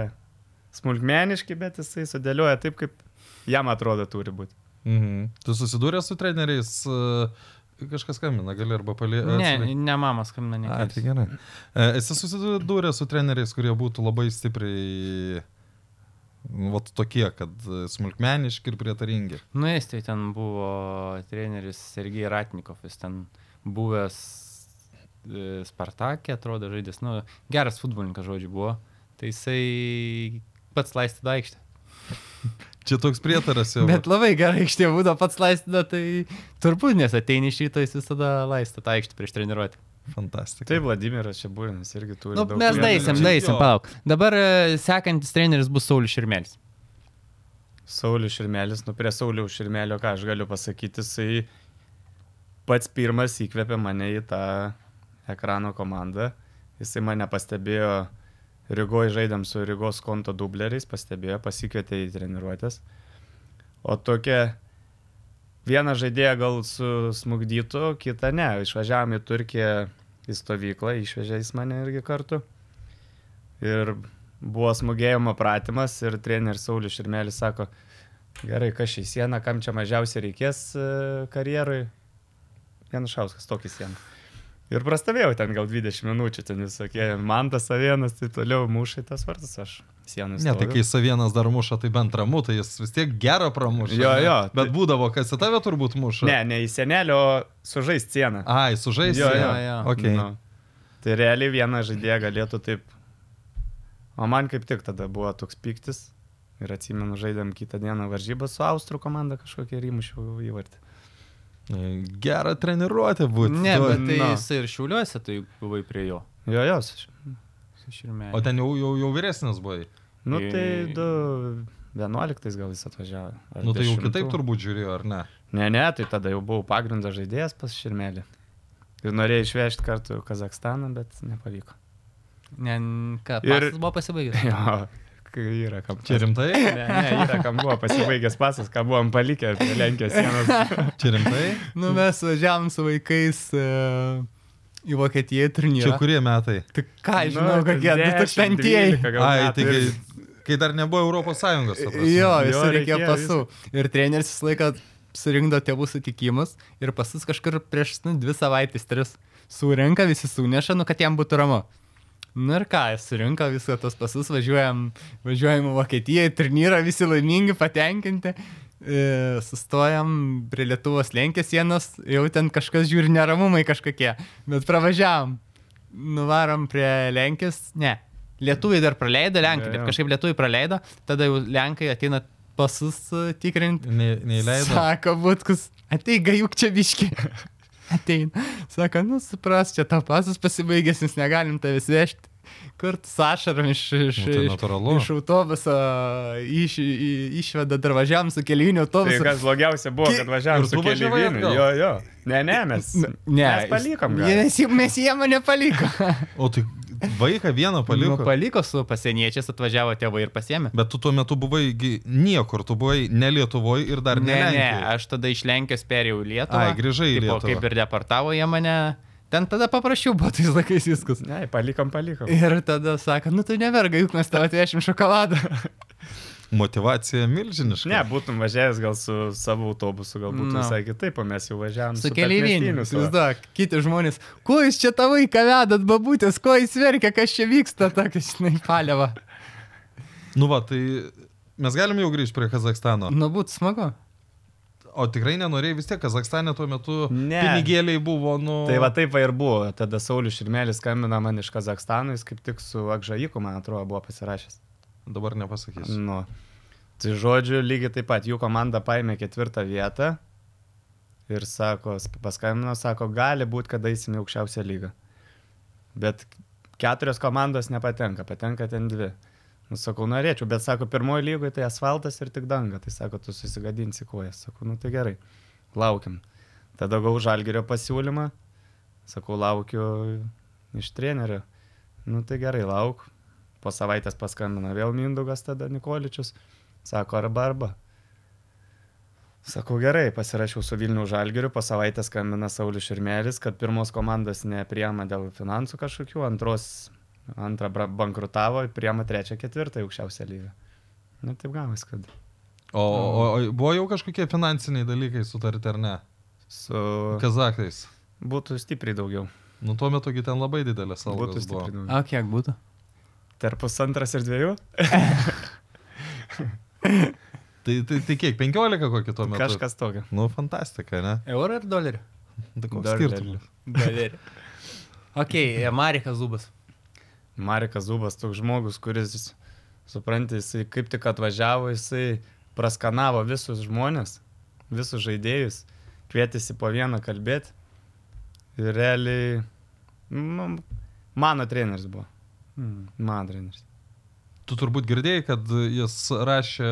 [SPEAKER 3] smulkmeniški, bet jisai sudėlioja taip, kaip jam atrodo turi būti.
[SPEAKER 1] Mhm. Tu susidūrė su treneriais, e, kažkas skambina, gali arba paliekti.
[SPEAKER 2] Ne, ne mama skambina, ne.
[SPEAKER 1] A, tai gerai. E, Esi susidūrė su treneriais, kurie būtų labai stipriai, vat tokie, kad e, smulkmeniški ir prietaringi.
[SPEAKER 2] Nu, tai ten buvo treneris Sergej Ratnikov, jis ten buvęs e, Spartakė, atrodo, žaidės, nu, geras futbolininkas, žodžiu, buvo. Tai jisai pats laistė aikštę. <laughs>
[SPEAKER 1] Čia toks prietaras jau.
[SPEAKER 2] Bet labai gerai aikštė būdavo pats laistė, tai turbūt nes ateini iš ryto, jis visada laistė tą aikštę prieš treniruotę.
[SPEAKER 1] Fantastika.
[SPEAKER 3] Taip, Vladimiras čia būrinas irgi turi.
[SPEAKER 2] Nu,
[SPEAKER 3] daug
[SPEAKER 2] mes daisim, daisim, palauk. Dabar e, sekantis treneris bus Saulis Širmelis.
[SPEAKER 3] Saulius Širmelis, nu prie Sauliaus Širmelio, ką aš galiu pasakyti, jisai pats pirmas įkvėpė mane į tą ekrano komandą. Jisai mane pastebėjo, Rygoje žaidėm su Rygos konto dubleriais, pastebėjo, pasikvietė į treniruotės. O tokia viena žaidėja gal susmugdytų, kita ne. Išvažiavom į Turkiją į stovyklą, išvežė jis mane irgi kartu. Ir buvo smūgėjimo pratimas ir treneris Saulis Širmelis sako, gerai, kas šį sieną, kam čia mažiausiai reikės e, karjerui. Janušauskas tokį sieną. Ir prastavėjau ten gal 20 minučių, ten visokie mantas savienas, tai toliau mušai tas vartas, aš sieną
[SPEAKER 1] Ne, tai kai savienas dar muša, tai bent ramu, tai jis vis tiek gerą pramuša.
[SPEAKER 3] Jo,
[SPEAKER 1] ne?
[SPEAKER 3] jo,
[SPEAKER 1] Bet
[SPEAKER 3] tai-
[SPEAKER 1] būdavo, kas į tave turbūt muša.
[SPEAKER 3] Ne, ne į senelio, sužaist sieną.
[SPEAKER 1] Ai, sužais.
[SPEAKER 3] Jo, jo,
[SPEAKER 2] jo.
[SPEAKER 1] Okay.
[SPEAKER 3] Nu. Tai realiai vieną žaidėją galėtų taip. O man kaip tik tada buvo toks piktis. Ir atsimenu, žaidėm kitą dieną varžybą su Austrų komanda kažkokia ir įmušiau įvartį.
[SPEAKER 1] Gerą treniruotę būtų.
[SPEAKER 2] Ne, bet tai
[SPEAKER 3] na.
[SPEAKER 2] jis ir šiuliuose, tai buvai prie jo.
[SPEAKER 3] Jo, jos.
[SPEAKER 2] Su Širmeliu.
[SPEAKER 1] O ten jau, jau, jau vyresnis buvai.
[SPEAKER 3] Nu
[SPEAKER 2] Į-
[SPEAKER 3] tai 2.11 gal jis atvažiavo.
[SPEAKER 1] Nu tai jau
[SPEAKER 3] 10.
[SPEAKER 1] kitaip turbūt žiūrėjo, ar ne?
[SPEAKER 3] Ne, ne, tai tada jau buvau pagrindas žaidėjas pas Širmelį. Ir norėjau išvežti kartu Kazakstaną, bet nepavyko.
[SPEAKER 2] Ne, ką,
[SPEAKER 3] Ir-
[SPEAKER 2] buvo pasibaigęs. <laughs>
[SPEAKER 3] Jo, yra kam.
[SPEAKER 1] Čia rimtai?
[SPEAKER 3] Ne, ne, yra kam buvo pasibaigęs pasas, ką buvom palikę prie Lenkijos sienos. <laughs>
[SPEAKER 1] Čia rimtai?
[SPEAKER 2] Nu, mes važiavam su vaikais uh, į Vokietiją
[SPEAKER 1] Čia
[SPEAKER 2] turnyrą.
[SPEAKER 1] kurie metai?
[SPEAKER 2] Tai ką,
[SPEAKER 3] Nu,
[SPEAKER 2] žinau, kokie 2000-ieji.
[SPEAKER 1] Ai, tai kai, dar nebuvo Europos Sąjungos. ta prasme.
[SPEAKER 2] Jo, vis
[SPEAKER 3] Jo,
[SPEAKER 2] reikėjo
[SPEAKER 3] reikėjo
[SPEAKER 2] pasų. Ir treneris visą laiką surinkdo tėvų sutikimus ir pasus kažkur prieš nu, dvi savaitės, tris surenka, visi suneša, nu, kad jam būtų ramu. Nu ir ką, surinko visą tos pasus, važiuojam, važiuojam į Vokietiją, į turnyrą, visi laimingi, patenkinti. E, sustojam prie Lietuvos lenkės sienos, jau ten kažkas žiūri neramumai kažkokie, bet pravažiavam. Nuvarom prie lenkės, ne. Lietuviai dar praleido, lenkai, bet kažkaip lietuviai praleido, tada jau lenkai ateina pasus e, tikrinti.
[SPEAKER 1] Ne, neįleido.
[SPEAKER 2] Sako, būtkus, ateik, juk čia biški. <laughs> Ateina. Sako, nu supras, čia tau pasas pasibaigęs, nes negalim tavęs vežti. Kur ašarom iš, iš,
[SPEAKER 1] Nu, tai
[SPEAKER 2] iš, iš autobuso iš, į- išveda dar važiavam su keliiniu
[SPEAKER 3] Tai
[SPEAKER 2] autobusu.
[SPEAKER 3] kas blogiausia buvo, kad važiavom
[SPEAKER 1] Ir
[SPEAKER 3] su
[SPEAKER 1] atgal?
[SPEAKER 3] Jo, jo. Ne, ne, mes.
[SPEAKER 2] Ne,
[SPEAKER 3] Mes palikom. gal.
[SPEAKER 2] Mes, mes jie mane paliko.
[SPEAKER 1] O tai vaiką vieną
[SPEAKER 2] Paliko. Nu, paliko su pasieniečiais, atvažiavo tėvai ir pasiemė.
[SPEAKER 1] Bet tu tuo metu buvai gi niekur, tu buvai ne Lietuvoje ir dar ne,
[SPEAKER 2] Ne, ne,
[SPEAKER 1] Lenkijoje.
[SPEAKER 2] aš tada iš Lenkijos perėjau į Lietuvą.
[SPEAKER 1] Ai, grįžai į Lietuvą.
[SPEAKER 2] Kaip ir deportavo jie mane. Ten tada paprašiau, buvo tais laikais viskas.
[SPEAKER 3] Ne, palikom, palikom.
[SPEAKER 2] Ir tada sako, nu tu neverga, juk mes tau atvešim šokoladą. <laughs>
[SPEAKER 1] Motivacija milžiniška.
[SPEAKER 3] Ne, būtum važiavęs gal su savo autobusu, galbūt
[SPEAKER 2] Nu.
[SPEAKER 3] visai kitaip, o mes jau važiavam
[SPEAKER 2] Su keliaiviniu.
[SPEAKER 3] tarpmiestiniu savo.
[SPEAKER 2] Įsivaizduok, kiti žmonės, kuo jūs čia tą vaiką vedat, babutės, kuo jis verkia, kas čia vyksta, tokia, žinai, paliava.
[SPEAKER 1] Nu va, tai mes galim jau grįžti prie Kazakstano.
[SPEAKER 2] Nu, būtų smagu.
[SPEAKER 1] O tikrai nenorėjai vis tiek, Kazakstane tuo metu
[SPEAKER 3] Ne.
[SPEAKER 1] pinigėliai buvo, nu...
[SPEAKER 3] Tai va taip va ir buvo. Tada Saulis Širmelis skambina man iš Kazakstano, jis kaip tik su Akžaiku, man atrodo, buvo pasirašęs.
[SPEAKER 1] Dabar nepasakysiu.
[SPEAKER 3] Nu. Tai žodžiu, lygiai taip pat jų komanda paėmė ketvirtą vietą ir sako, paskambino, sako, gali būti, kad eisim į aukščiausią lygą. Bet keturios komandos nepatenka, patenka ten dvi. Nu, sakau, norėčiau, bet sako, pirmoji lygoje tai asfaltas ir tik danga. Tai sako, tu susigadinsi kojas. Sakau, nu tai gerai, laukiam. Tada gau žalgerio pasiūlymą. Sakau, laukiu iš trenerio. Nu tai gerai, lauk. Po savaitės paskambino vėl Mindugas tada Nikoličius. Sako, arba arba. Sakau, gerai, pasirašiau su Vilnių Žalgiriu, po savaitės skambina Saulis Širmelis, kad pirmos komandos nepriema dėl finansų kažkokių, antros, antrą bankrutavo, priema trečią, ketvirtą aukščiausią lygą. Na taip gavas, kad
[SPEAKER 1] O, o, o buvo jau kažkokie finansiniai dalykai sutarti ar ne?
[SPEAKER 3] su...
[SPEAKER 1] Kazakais.
[SPEAKER 3] Būtų stipriai daugiau.
[SPEAKER 1] Nu, tuo metu gi ten labai didelės
[SPEAKER 3] Būtų
[SPEAKER 1] algos
[SPEAKER 3] stipriai
[SPEAKER 1] buvo.
[SPEAKER 3] daugiau.
[SPEAKER 2] O kiek būtų?
[SPEAKER 3] Tarp pusantras ir dviejų? <laughs>
[SPEAKER 1] Tai, tai, tai kiek, 15 kokį tuo metu?
[SPEAKER 3] Kažkas tokio.
[SPEAKER 1] Nu, fantastika, ne?
[SPEAKER 2] Eurą ar dolerį?
[SPEAKER 1] Tai koks
[SPEAKER 3] Dar
[SPEAKER 1] skirtumas?
[SPEAKER 2] Dolerį. ok, <laughs> Marikas Zubas.
[SPEAKER 3] Marikas Zubas, toks žmogus, kuris, supranti, jisai kaip tik atvažiavo, jisai praskanavo visus žmonės, visus žaidėjus, kvietėsi po vieną kalbėti. Ir realiai, nu, mano treneris buvo.
[SPEAKER 2] Hmm.
[SPEAKER 3] Mano treneris.
[SPEAKER 1] Tu turbūt girdėjai, kad jis rašė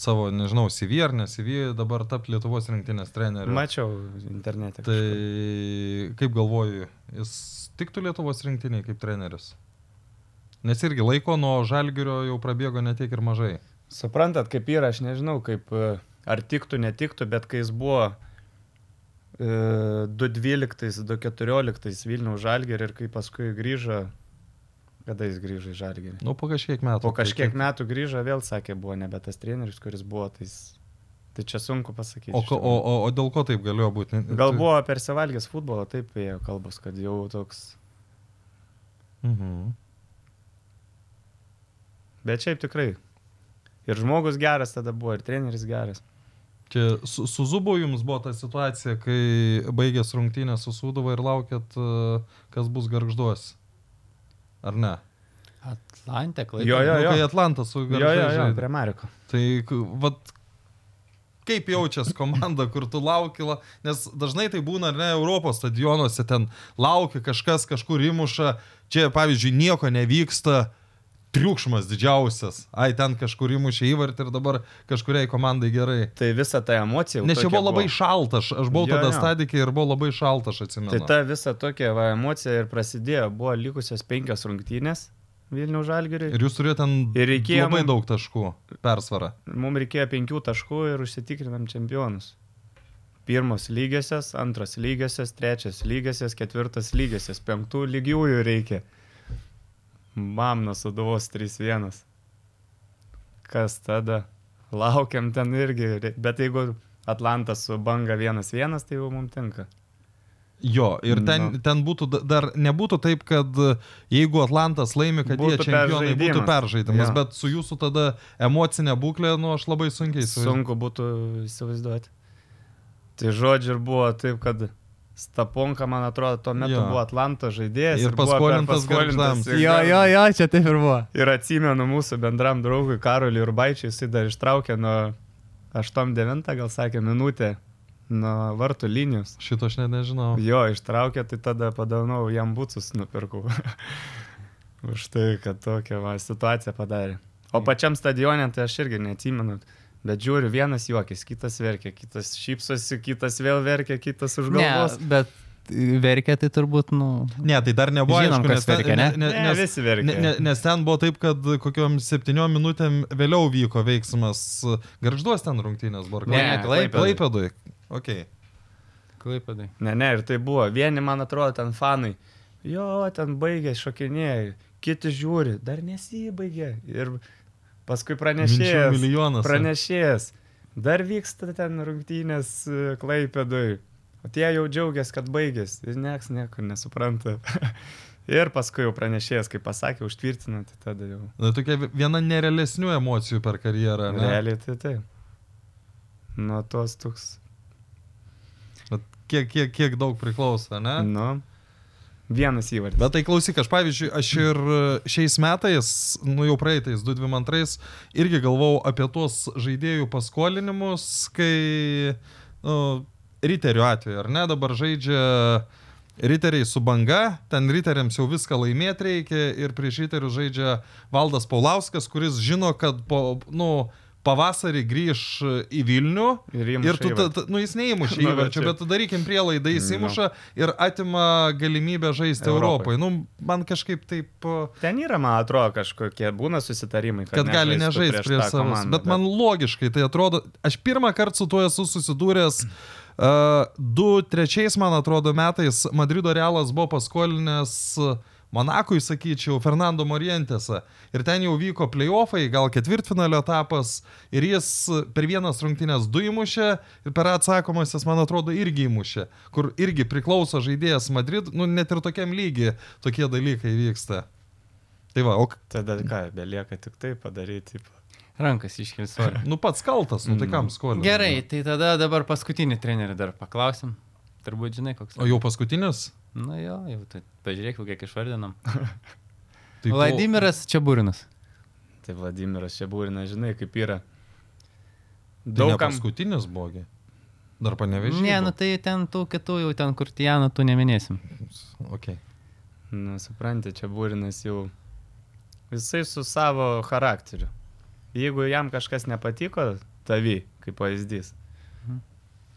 [SPEAKER 1] savo, nežinau, CV ar ne CV, dabar tap Lietuvos rinktinės treneriu.
[SPEAKER 3] Mačiau internete.
[SPEAKER 1] Tai
[SPEAKER 3] kažkur.
[SPEAKER 1] kaip galvoju, jis tiktų Lietuvos rinktiniai kaip treneris? Nes irgi laiko nuo žalgerio jau prabėgo netiek ir mažai.
[SPEAKER 3] Suprantat, kaip yra, aš nežinau, kaip, e, ar tiktų, netiktų, bet kai jis buvo e, 2012, 2014 Vilniaus žalgerį ir kai paskui grįžo, kada jis grįžo į žalgerį.
[SPEAKER 1] Nu, po kažkiek metų.
[SPEAKER 3] Po kažkiek
[SPEAKER 1] Tai
[SPEAKER 3] metų grįžo, vėl sakė, buvo nebe tas treneris, kuris buvo, tai, tai čia sunku pasakyti.
[SPEAKER 1] O, o, o, o dėl ko taip galėjo būti?
[SPEAKER 3] Gal buvo persivalgęs futbolo, taip ėjo kalbos, kad jau toks.
[SPEAKER 1] Mhm.
[SPEAKER 3] Bet šiaip tikrai. Ir žmogus geras tada buvo, ir treneris geras.
[SPEAKER 1] Čia su, su Zubu jums buvo ta situacija, kai baigės rungtynė su Sūduva ir laukėt, e, kas bus garžduos. Ar ne?
[SPEAKER 2] Atlantė,
[SPEAKER 3] Jo,
[SPEAKER 2] klaida.
[SPEAKER 3] jo,
[SPEAKER 1] nu,
[SPEAKER 3] jo.
[SPEAKER 1] kai Atlantas su
[SPEAKER 3] Jo, jo, jo, prie Mariko.
[SPEAKER 1] Tai, vat, kaip jaučiasi komanda, kur tu lauki, la- nes dažnai tai būna, ar ne, Europos stadionuose ten laukia kažkas kažkur įmuša, čia, pavyzdžiui, nieko nevyksta, triukšmas didžiausias, ai ten kažkur įmušė įvartį ir dabar kažkuriai komandai gerai.
[SPEAKER 3] Tai visa ta emocija.
[SPEAKER 1] Nes čia buvo labai šalta, aš, aš buvau
[SPEAKER 3] Jo,
[SPEAKER 1] tada stadikė ir buvo labai šalta, aš atsimenu.
[SPEAKER 3] Tai ta visa tokia va, emocija ir prasidėjo. Buvo likusios penkios rungtynės Vilnių žalgiriui.
[SPEAKER 1] Ir jūs turėjote ten
[SPEAKER 3] Ir reikėjo
[SPEAKER 1] labai daug taškų persvarą.
[SPEAKER 3] Mums reikėjo penkių taškų ir užsitikrinam čempionus. Pirmos lygiosios, antros lygiosios, trečios lygiosios, ketvirtos lygiosios, penktų lygiųjų reikia. Mamno suduvos 3-1. Kas tada? Laukiam ten irgi. Bet jeigu Atlantas su banga 1-1, tai jau mums tinka.
[SPEAKER 1] Jo, ir ten,
[SPEAKER 3] Nu.
[SPEAKER 1] ten būtų da- dar nebūtų taip, kad e, jeigu Atlantas laimi, kad
[SPEAKER 3] Būtų
[SPEAKER 1] jie čempionai būtų
[SPEAKER 3] peržaidimas. Jo.
[SPEAKER 1] bet su jūsų tada emocinė būklė, nu aš labai sunkiai įsivaizduoju.
[SPEAKER 3] Sunku būtų įsivaizduoti. Tai žodžiu ir buvo taip, kad Staponka, man atrodo, tuo metu
[SPEAKER 1] Jo.
[SPEAKER 3] buvo Atlanto žaidėjas.
[SPEAKER 1] Ir
[SPEAKER 3] buvo per-
[SPEAKER 1] paskolintas Gargždams.
[SPEAKER 3] į
[SPEAKER 2] Jo, jo, jo, čia taip ir buvo.
[SPEAKER 3] Ir atsimenu mūsų bendram draugui Karoliui Urbaičiui, jisai dar ištraukė nuo 8-9, gal sakė, minutę nuo vartų linijos.
[SPEAKER 1] Šito aš net nežinau.
[SPEAKER 3] Jo, ištraukė, tai tada padanau jam būtus nupirkau. <laughs> Už tai, kad tokią va, situaciją padarė. O pačiam stadione tai aš irgi neatsimenu. Bet žiūriu, vienas juokis, kitas verkia, kitas šypsosi, kitas vėl verkia, kitas už
[SPEAKER 2] Ne,
[SPEAKER 3] galvos.
[SPEAKER 2] bet verkia tai turbūt, nu...
[SPEAKER 1] Ne, tai dar nebuvo
[SPEAKER 2] Žinom,
[SPEAKER 1] aišku, nes,
[SPEAKER 2] verkia, ne?
[SPEAKER 1] ne,
[SPEAKER 3] Ne,
[SPEAKER 1] nes,
[SPEAKER 3] visi verkia.
[SPEAKER 1] ne, ne, nes ten buvo taip, kad kokiom septyniom minutėm vėliau vyko veiksmas. Garžduos ten rungtynės buvo.
[SPEAKER 2] Ne.
[SPEAKER 1] Klaipėdoj. Okay.
[SPEAKER 2] Klaipadai.
[SPEAKER 3] Ne, ne, ir tai buvo. Vieni, man atrodo, ten fanai. Jo, ten baigė, šokinėjai. Kiti žiūri, dar nesibaigė. Ir paskui
[SPEAKER 1] Minčių
[SPEAKER 3] pranešėjas.
[SPEAKER 1] milijonas.
[SPEAKER 3] Pranešėjas. Dar vyksta ten rungtynės e, Klaipėdui. O tie jau džiaugiasi, kad baigėsi. Ir nieks nieko nesupranta. <laughs> ir paskui jau pranešėjas, kaip pasakė, užtvirtino, tai tada jau.
[SPEAKER 1] Na, tokia viena nerealesnių emocijų per karjerą. Ne?
[SPEAKER 3] Realiai tai tai. Nuo tos toks.
[SPEAKER 1] Bet Kiek, kiek, kiek daug priklauso, ne?
[SPEAKER 3] Nu. Vienas įvartis.
[SPEAKER 1] Bet tai klausyk, aš pavyzdžiui, aš ir šiais metais, nu jau praeitais, 2002, irgi galvau apie tuos žaidėjų paskolinimus, kai, nu, riterių atveju, ar ne, dabar žaidžia riteriai su banga, ten riteriams jau viską laimėti reikia ir prieš riterius žaidžia Valdas Paulauskas, kuris žino, kad po, nu, pavasarį grįž į Vilnių
[SPEAKER 3] Ir
[SPEAKER 1] ir tu, ta, ta, nu jis neįmuša
[SPEAKER 3] Nu, bet
[SPEAKER 1] įvarčio, bet darykim prielaidą, jis
[SPEAKER 3] Nu.
[SPEAKER 1] įmuša ir atima galimybę žaisti
[SPEAKER 3] Europai.
[SPEAKER 1] Europoje. Nu, man kažkaip taip,
[SPEAKER 3] Ten yra, man atrodo, kažkokie būna susitarimai,
[SPEAKER 1] kad gali
[SPEAKER 3] nežaistų
[SPEAKER 1] nežaisti prieš
[SPEAKER 3] tą
[SPEAKER 1] savus.
[SPEAKER 3] komandą,
[SPEAKER 1] Bet man logiškai tai atrodo, aš pirmą kartą su tuo esu susidūręs. Uh, du trečiais, man atrodo, metais Madrido Realas buvo paskolinęs uh, Monakui, sakyčiau, Fernando Morientesą. Ir ten jau vyko playoffai, gal ketvirtfinalio etapas. Ir jis per vienas rungtynės du įmušė ir per atsakomasias, man atrodo, irgi įmušė. Kur irgi priklauso žaidėjas Madrid, nu net ir tokiam lygiai tokie dalykai vyksta. Tai va, o k-
[SPEAKER 3] Tada ką, belieka tik tai padaryti. Tipo.
[SPEAKER 2] Rankas iškilsuoju.
[SPEAKER 1] nu pats kaltas, nu tai kam skolinti?
[SPEAKER 2] Gerai, tai tada dabar paskutinį trenerį dar paklausim. Turbūt žinai, koks.
[SPEAKER 1] O jau paskutinis?
[SPEAKER 2] Na jo, jau tai pažiūrėk, kiek išvardinam. <laughs>
[SPEAKER 1] Tai
[SPEAKER 2] Vladimiras Čiaburinas.
[SPEAKER 3] Tai Vladimiras čia būrina, žinai, kaip yra.
[SPEAKER 1] Daug
[SPEAKER 3] Daug
[SPEAKER 1] kam
[SPEAKER 3] kam
[SPEAKER 1] paskutinis bogi. Dar panevežė.
[SPEAKER 2] Ne, nu tai ten tų kitų jau ten, kur Tijano, tu neminėsim.
[SPEAKER 1] Okay.
[SPEAKER 3] Nu, suprantate, čia būrinas jau. Jisai su savo charakteriu. Jeigu jam kažkas nepatiko, tavi, kaip pavyzdys.
[SPEAKER 2] Mhm.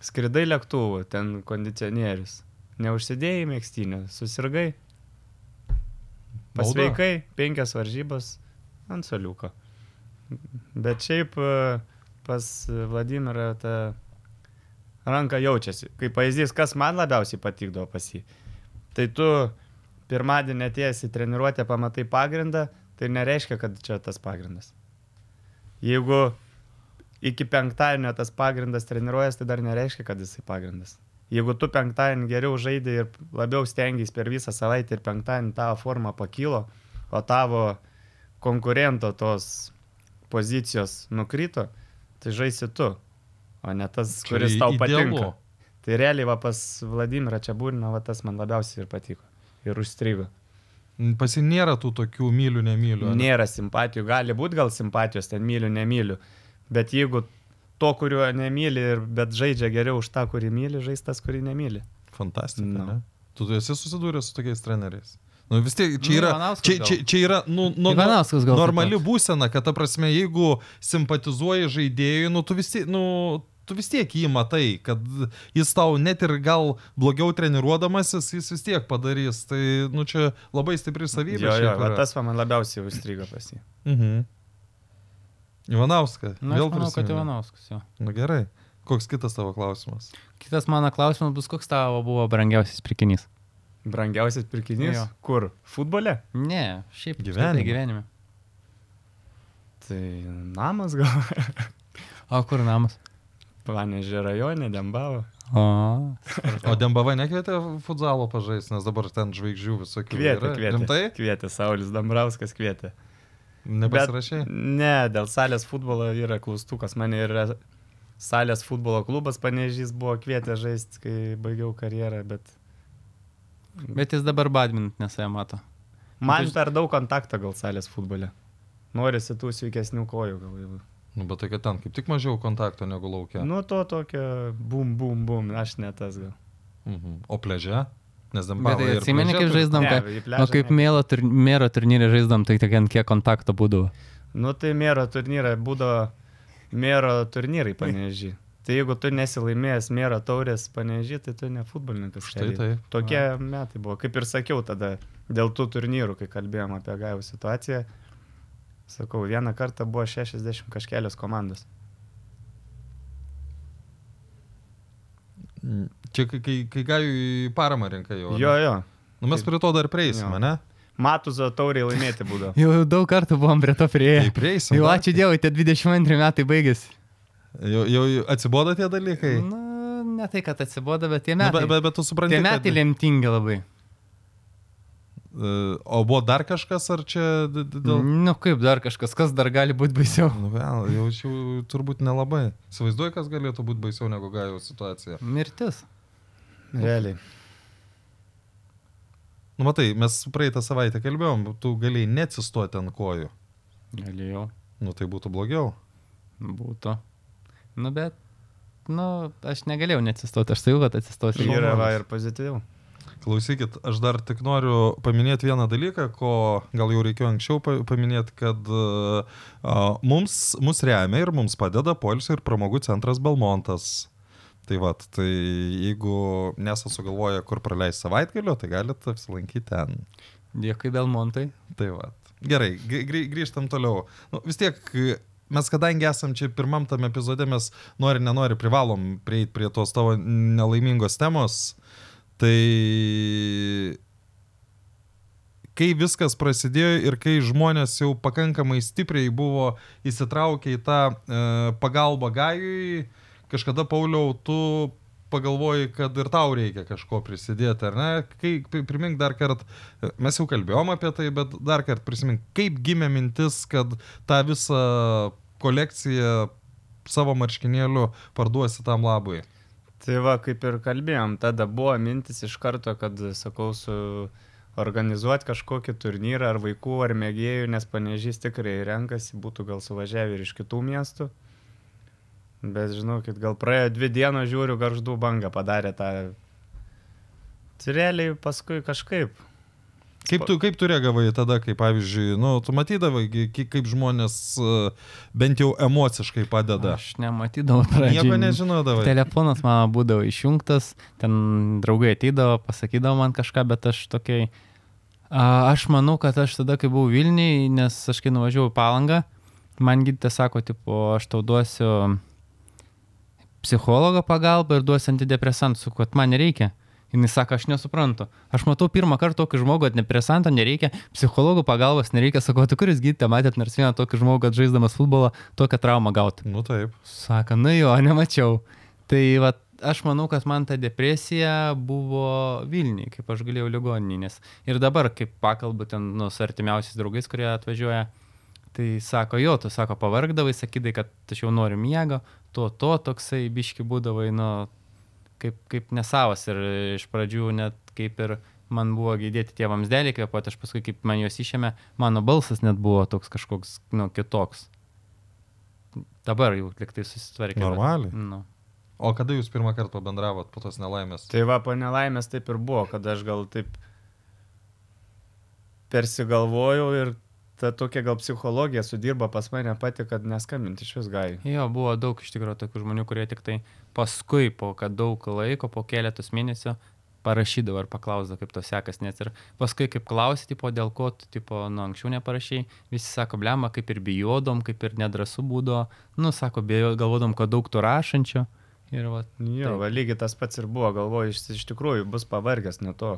[SPEAKER 3] Skridai lėktuvu, ten kondicionierius. Neužsidėjai mėgstinio, susirgai. Pasveikai, penkias varžybas ant soliuko. Bet šiaip e, pas Vladimirą ta ranka jaučiasi. Kaip pavyzdys, kas man labiausiai patikdavo pas jį. Tai tu pirmadienį atėjęs į treniruotę pamatai pagrindą, tai nereiškia, kad čia tas pagrindas. Jeigu iki penktadienio tas pagrindas treniruojas, tai dar nereiškia, kad jisai pagrindas. Jeigu tu penktadienį geriau žaidai ir labiau stengiais per visą savaitę ir penktadienį tavo forma pakilo, o tavo konkurento tos pozicijos nukrito, tai žaisi tu, o ne tas,
[SPEAKER 1] Čia
[SPEAKER 3] kuris tau
[SPEAKER 1] idealu.
[SPEAKER 3] patinka. Tai realiai va pas Vladimirą Čiabūriną, va tas man labiausiai ir patiko. Ir užstrigo.
[SPEAKER 1] Pasi nėra tų tokių mylių, nemylių. ane?
[SPEAKER 3] Nėra simpatijų, gali būti gal simpatijos, ten myliu, nemyliu. Bet jeigu to, kurio nemyli, ir, bet žaidžia geriau už tą, kurį myli, žais tas, kurį nemyli.
[SPEAKER 1] Fantastika.
[SPEAKER 3] Nu.
[SPEAKER 1] Ne? Tu esi susidūręs su tokiais treneriais. Nu, vis tiek čia
[SPEAKER 2] Nu,
[SPEAKER 1] yra,
[SPEAKER 2] Ivanauskas
[SPEAKER 1] čia, čia, čia yra nu, nu,
[SPEAKER 2] taip
[SPEAKER 1] normali būsena, kad ta prasme, jeigu simpatizuoji žaidėjui, nu, tu vis tiek, nu, tu vis tiek jį matai, kad jis tau net ir gal blogiau treniruodamasis, jis vis tiek padarys. Tai, nu, čia labai stipri savybė.
[SPEAKER 3] Jo, jo, tas man labiausiai užstrigo pas jį.
[SPEAKER 1] Mhm. Ivanauską.
[SPEAKER 2] Na, aš manau, kad
[SPEAKER 1] prisimeni?
[SPEAKER 2] Ivanauskas jo.
[SPEAKER 1] Nu gerai. Koks kitas tavo klausimas?
[SPEAKER 2] Kitas mano klausimas bus, koks tavo buvo brangiausias pirkinys?
[SPEAKER 3] Brangiausias pirkinys?
[SPEAKER 2] Jo.
[SPEAKER 3] Kur? Futbole?
[SPEAKER 2] Ne, šiaip
[SPEAKER 1] Gyvenime.
[SPEAKER 2] gyvenime.
[SPEAKER 3] Tai namas gal.
[SPEAKER 2] O kur namas?
[SPEAKER 3] Panežė rajone, Dembavo.
[SPEAKER 2] O,
[SPEAKER 1] O Dembava nekvietė futzalo pažaisti, nes dabar ten žvaigždžių visokių.
[SPEAKER 3] Kvietė,
[SPEAKER 1] yra.
[SPEAKER 3] kvietė.
[SPEAKER 1] Rimtai?
[SPEAKER 3] Kvietė, Saulis Dambrauskas kvietė.
[SPEAKER 1] Nepasirašai?
[SPEAKER 3] Ne, dėl salės futbolo yra klaustukas. Mane yra salės futbolo klubas panežys buvo kvietę žaisti, kai baigiau karjerą, bet
[SPEAKER 2] bet jis dabar badmintonę save mato.
[SPEAKER 3] man
[SPEAKER 2] Tai-
[SPEAKER 3] per daug kontakto gal salės futbole. Norisi tų sveikesnių kojų gal jau.
[SPEAKER 1] Nu, bet tai kad ten kaip tik mažiau kontakto negu laukia.
[SPEAKER 3] Nu to tokio bum, bum, bum, aš ne tas gal.
[SPEAKER 1] Mhm. O pleže? Nes
[SPEAKER 2] Bet
[SPEAKER 1] Dembava
[SPEAKER 2] tai
[SPEAKER 1] ir
[SPEAKER 2] atsimeni, kaip žaisdam,
[SPEAKER 3] Ne,
[SPEAKER 2] O
[SPEAKER 3] pliažą
[SPEAKER 2] kaip mėlo tur, mėro turnyrė žaisdam, tai ten kiek kontakto būdavo.
[SPEAKER 3] Nu tai mėro turnyrai būdavo mėro turnyrai panežį. Tai jeigu tu nesilaimėjęs mėro taurės panežį, tai tu ne futbolininkas.
[SPEAKER 1] Štai taip.
[SPEAKER 3] Tokie metai buvo. Kaip ir sakiau tada, dėl tų turnyrų, kai kalbėjom apie gavų situaciją. Sakau, vieną kartą buvo 60 kažkelios komandos.
[SPEAKER 1] Čia kai, kai, kai gaju į paramą rinką jau.
[SPEAKER 3] Jo, jo.
[SPEAKER 1] Nu, mes prie to dar prieisim,
[SPEAKER 3] Jo.
[SPEAKER 1] ne?
[SPEAKER 3] Matuzo tauriai laimėti būdavo. <laughs>
[SPEAKER 2] Jau daug kartų buvom prie to prieėję.
[SPEAKER 1] Tai prieisim.
[SPEAKER 2] Jau ačiū Dievui, tie 22 metai baigėsi.
[SPEAKER 1] Jau, jau atsibodo tie dalykai.
[SPEAKER 2] Na, ne tai, kad atsibodo, bet tie
[SPEAKER 1] Nu,
[SPEAKER 2] metai.
[SPEAKER 1] bet, bet, bet tu supranti,
[SPEAKER 2] Tie metai
[SPEAKER 1] kad,
[SPEAKER 2] lemtingi labai.
[SPEAKER 1] O buvo dar kažkas, ar čia dėl...
[SPEAKER 2] Nu, kaip dar kažkas, kas dar gali būti baisiau.
[SPEAKER 1] Nu, vėl, jau čia turbūt nelabai. Įsivaizduoju, kas galėtų būti baisiau negu gajo situacija.
[SPEAKER 2] Mirtis.
[SPEAKER 3] Realiai.
[SPEAKER 1] Nu, matai, mes praeitą savaitę kalbėjom, tu galėjai neatsistoti ant kojų.
[SPEAKER 2] Galėjau.
[SPEAKER 1] Nu, tai būtų blogiau.
[SPEAKER 2] Būtų. Nu, bet, nu, aš negalėjau neatsistoti, aš sakiau, kad atsistosiu.
[SPEAKER 3] Yra va ir pozityviau.
[SPEAKER 1] Klausykit, aš dar tik noriu paminėti vieną dalyką, ko gal jau reikėjo anksčiau pa- paminėti, kad uh, mums, mus remia ir mums padeda Polsio ir pramogų centras Belmontas. Tai va, tai jeigu nesate sugalvoję, kur praleisti savaitgalio, tai galite apsilankyti ten.
[SPEAKER 2] Dėkui, Belmontai.
[SPEAKER 1] Tai va. Gerai, grį- grį- grįžtam toliau. Nu, vis tiek, mes kadangi esam čia pirmam tam epizode, mes nori, nenori, privalom prieiti prie tos tavo nelaimingos temos. Tai kai viskas prasidėjo ir kai žmonės jau pakankamai stipriai buvo įsitraukę į tą e, pagalbą gajui, kažkada Pauliau, tu pagalvoji, kad ir tau reikia kažko prisidėti, ar ne? Kai, pri- primink dar kartą, mes jau kalbėjom apie tai, bet dar kartą prisimink, kaip gimė mintis, kad tą visą kolekciją savo marškinėlių parduosi tam labui.
[SPEAKER 3] Tai va, kaip ir kalbėjom, tada buvo mintis iš karto, kad, sakau, su organizuoti kažkokį turnyrą ar vaikų, ar mėgėjų, nes panežys tikrai renkasi, būtų gal suvažiavę ir iš kitų miestų. Bet žinokit, gal praėjo dvi dienos, žiūriu, garždų banga padarė tą. Realiai paskui kažkaip.
[SPEAKER 1] Kaip tu, kaip tu reagavai tada, kai pavyzdžiui, nu, tu matydavai, kaip žmonės e, bent jau emociškai padeda.
[SPEAKER 2] Aš nematydavau pradžioje.
[SPEAKER 1] Nieko nežinodavai.
[SPEAKER 2] Telefonas mano būdavo išjungtas, ten draugai ateidavo, pasakydavo man kažką, bet aš tokiai... Aš manau, kad aš tada, kai buvau Vilniui, nes aš kai nuvažiavau į Palangą, man gydytė sako, tipo, aš tau duosiu psichologo pagalbą ir duosiu antidepresantų, kad man nereikia. Jis sako, aš nesuprantu. Aš matau pirmą kartą tokį žmogų, antidepresanto nereikia, psichologų pagalbos nereikia. Sakau, tu kuris gydytė, matėt nors vieną tokį žmogų, kad žaisdamas futbolą tokią traumą gauti.
[SPEAKER 1] Nu taip.
[SPEAKER 2] Sako, nu jo, nemačiau. Tai va, aš manau, kad man ta depresija buvo Vilniui, kaip aš galėjau ligoninės. Ir dabar, kaip pakalbu ten nu, su artimiausiais draugais, kurie atvažiuoja, tai sako, jo, tu sako, pavargdavai, sakydai, kad aš jau noriu miego, to, to toksai biški būdavai, nu, kaip, kaip nesavas. Ir iš pradžių net kaip ir man buvo girdėti tie vamsdėliai kvepuoti, aš paskui kaip man juos išėmė, mano balsas net buvo toks kažkoks, nu, kitoks. Dabar jau liktai susitvarkė. bet-
[SPEAKER 1] Normaliai.
[SPEAKER 2] Nu.
[SPEAKER 1] O kada jūs pirmą kartą pabendravot po tos nelaimės?
[SPEAKER 3] Tai va, po nelaimės taip ir buvo, kad aš gal taip persigalvojau ir ta tokia gal psichologija sudirba pas mane pati, kad neskambinti iš vis gai.
[SPEAKER 2] Jo, buvo daug iš tikrųjų tokių žmonių, kurie tik tai paskui, po kad daug laiko, po keletos mėnesių, parašydavo ar paklausdavo, kaip to sekas, net ir paskui, kaip klausyti, tipo, dėl ko tu, tipo, nu, anksčiau neparašiai, visi sako, blema, kaip ir bijodom, kaip ir nedrasu būdavo, nu, sako, bijo, galvodom, kad daug tu rašančio. Ir va,
[SPEAKER 3] Jo,
[SPEAKER 2] Taip.
[SPEAKER 3] va, lygiai tas pats ir buvo, galvoju, iš, iš tikrųjų bus pavargęs nuo to.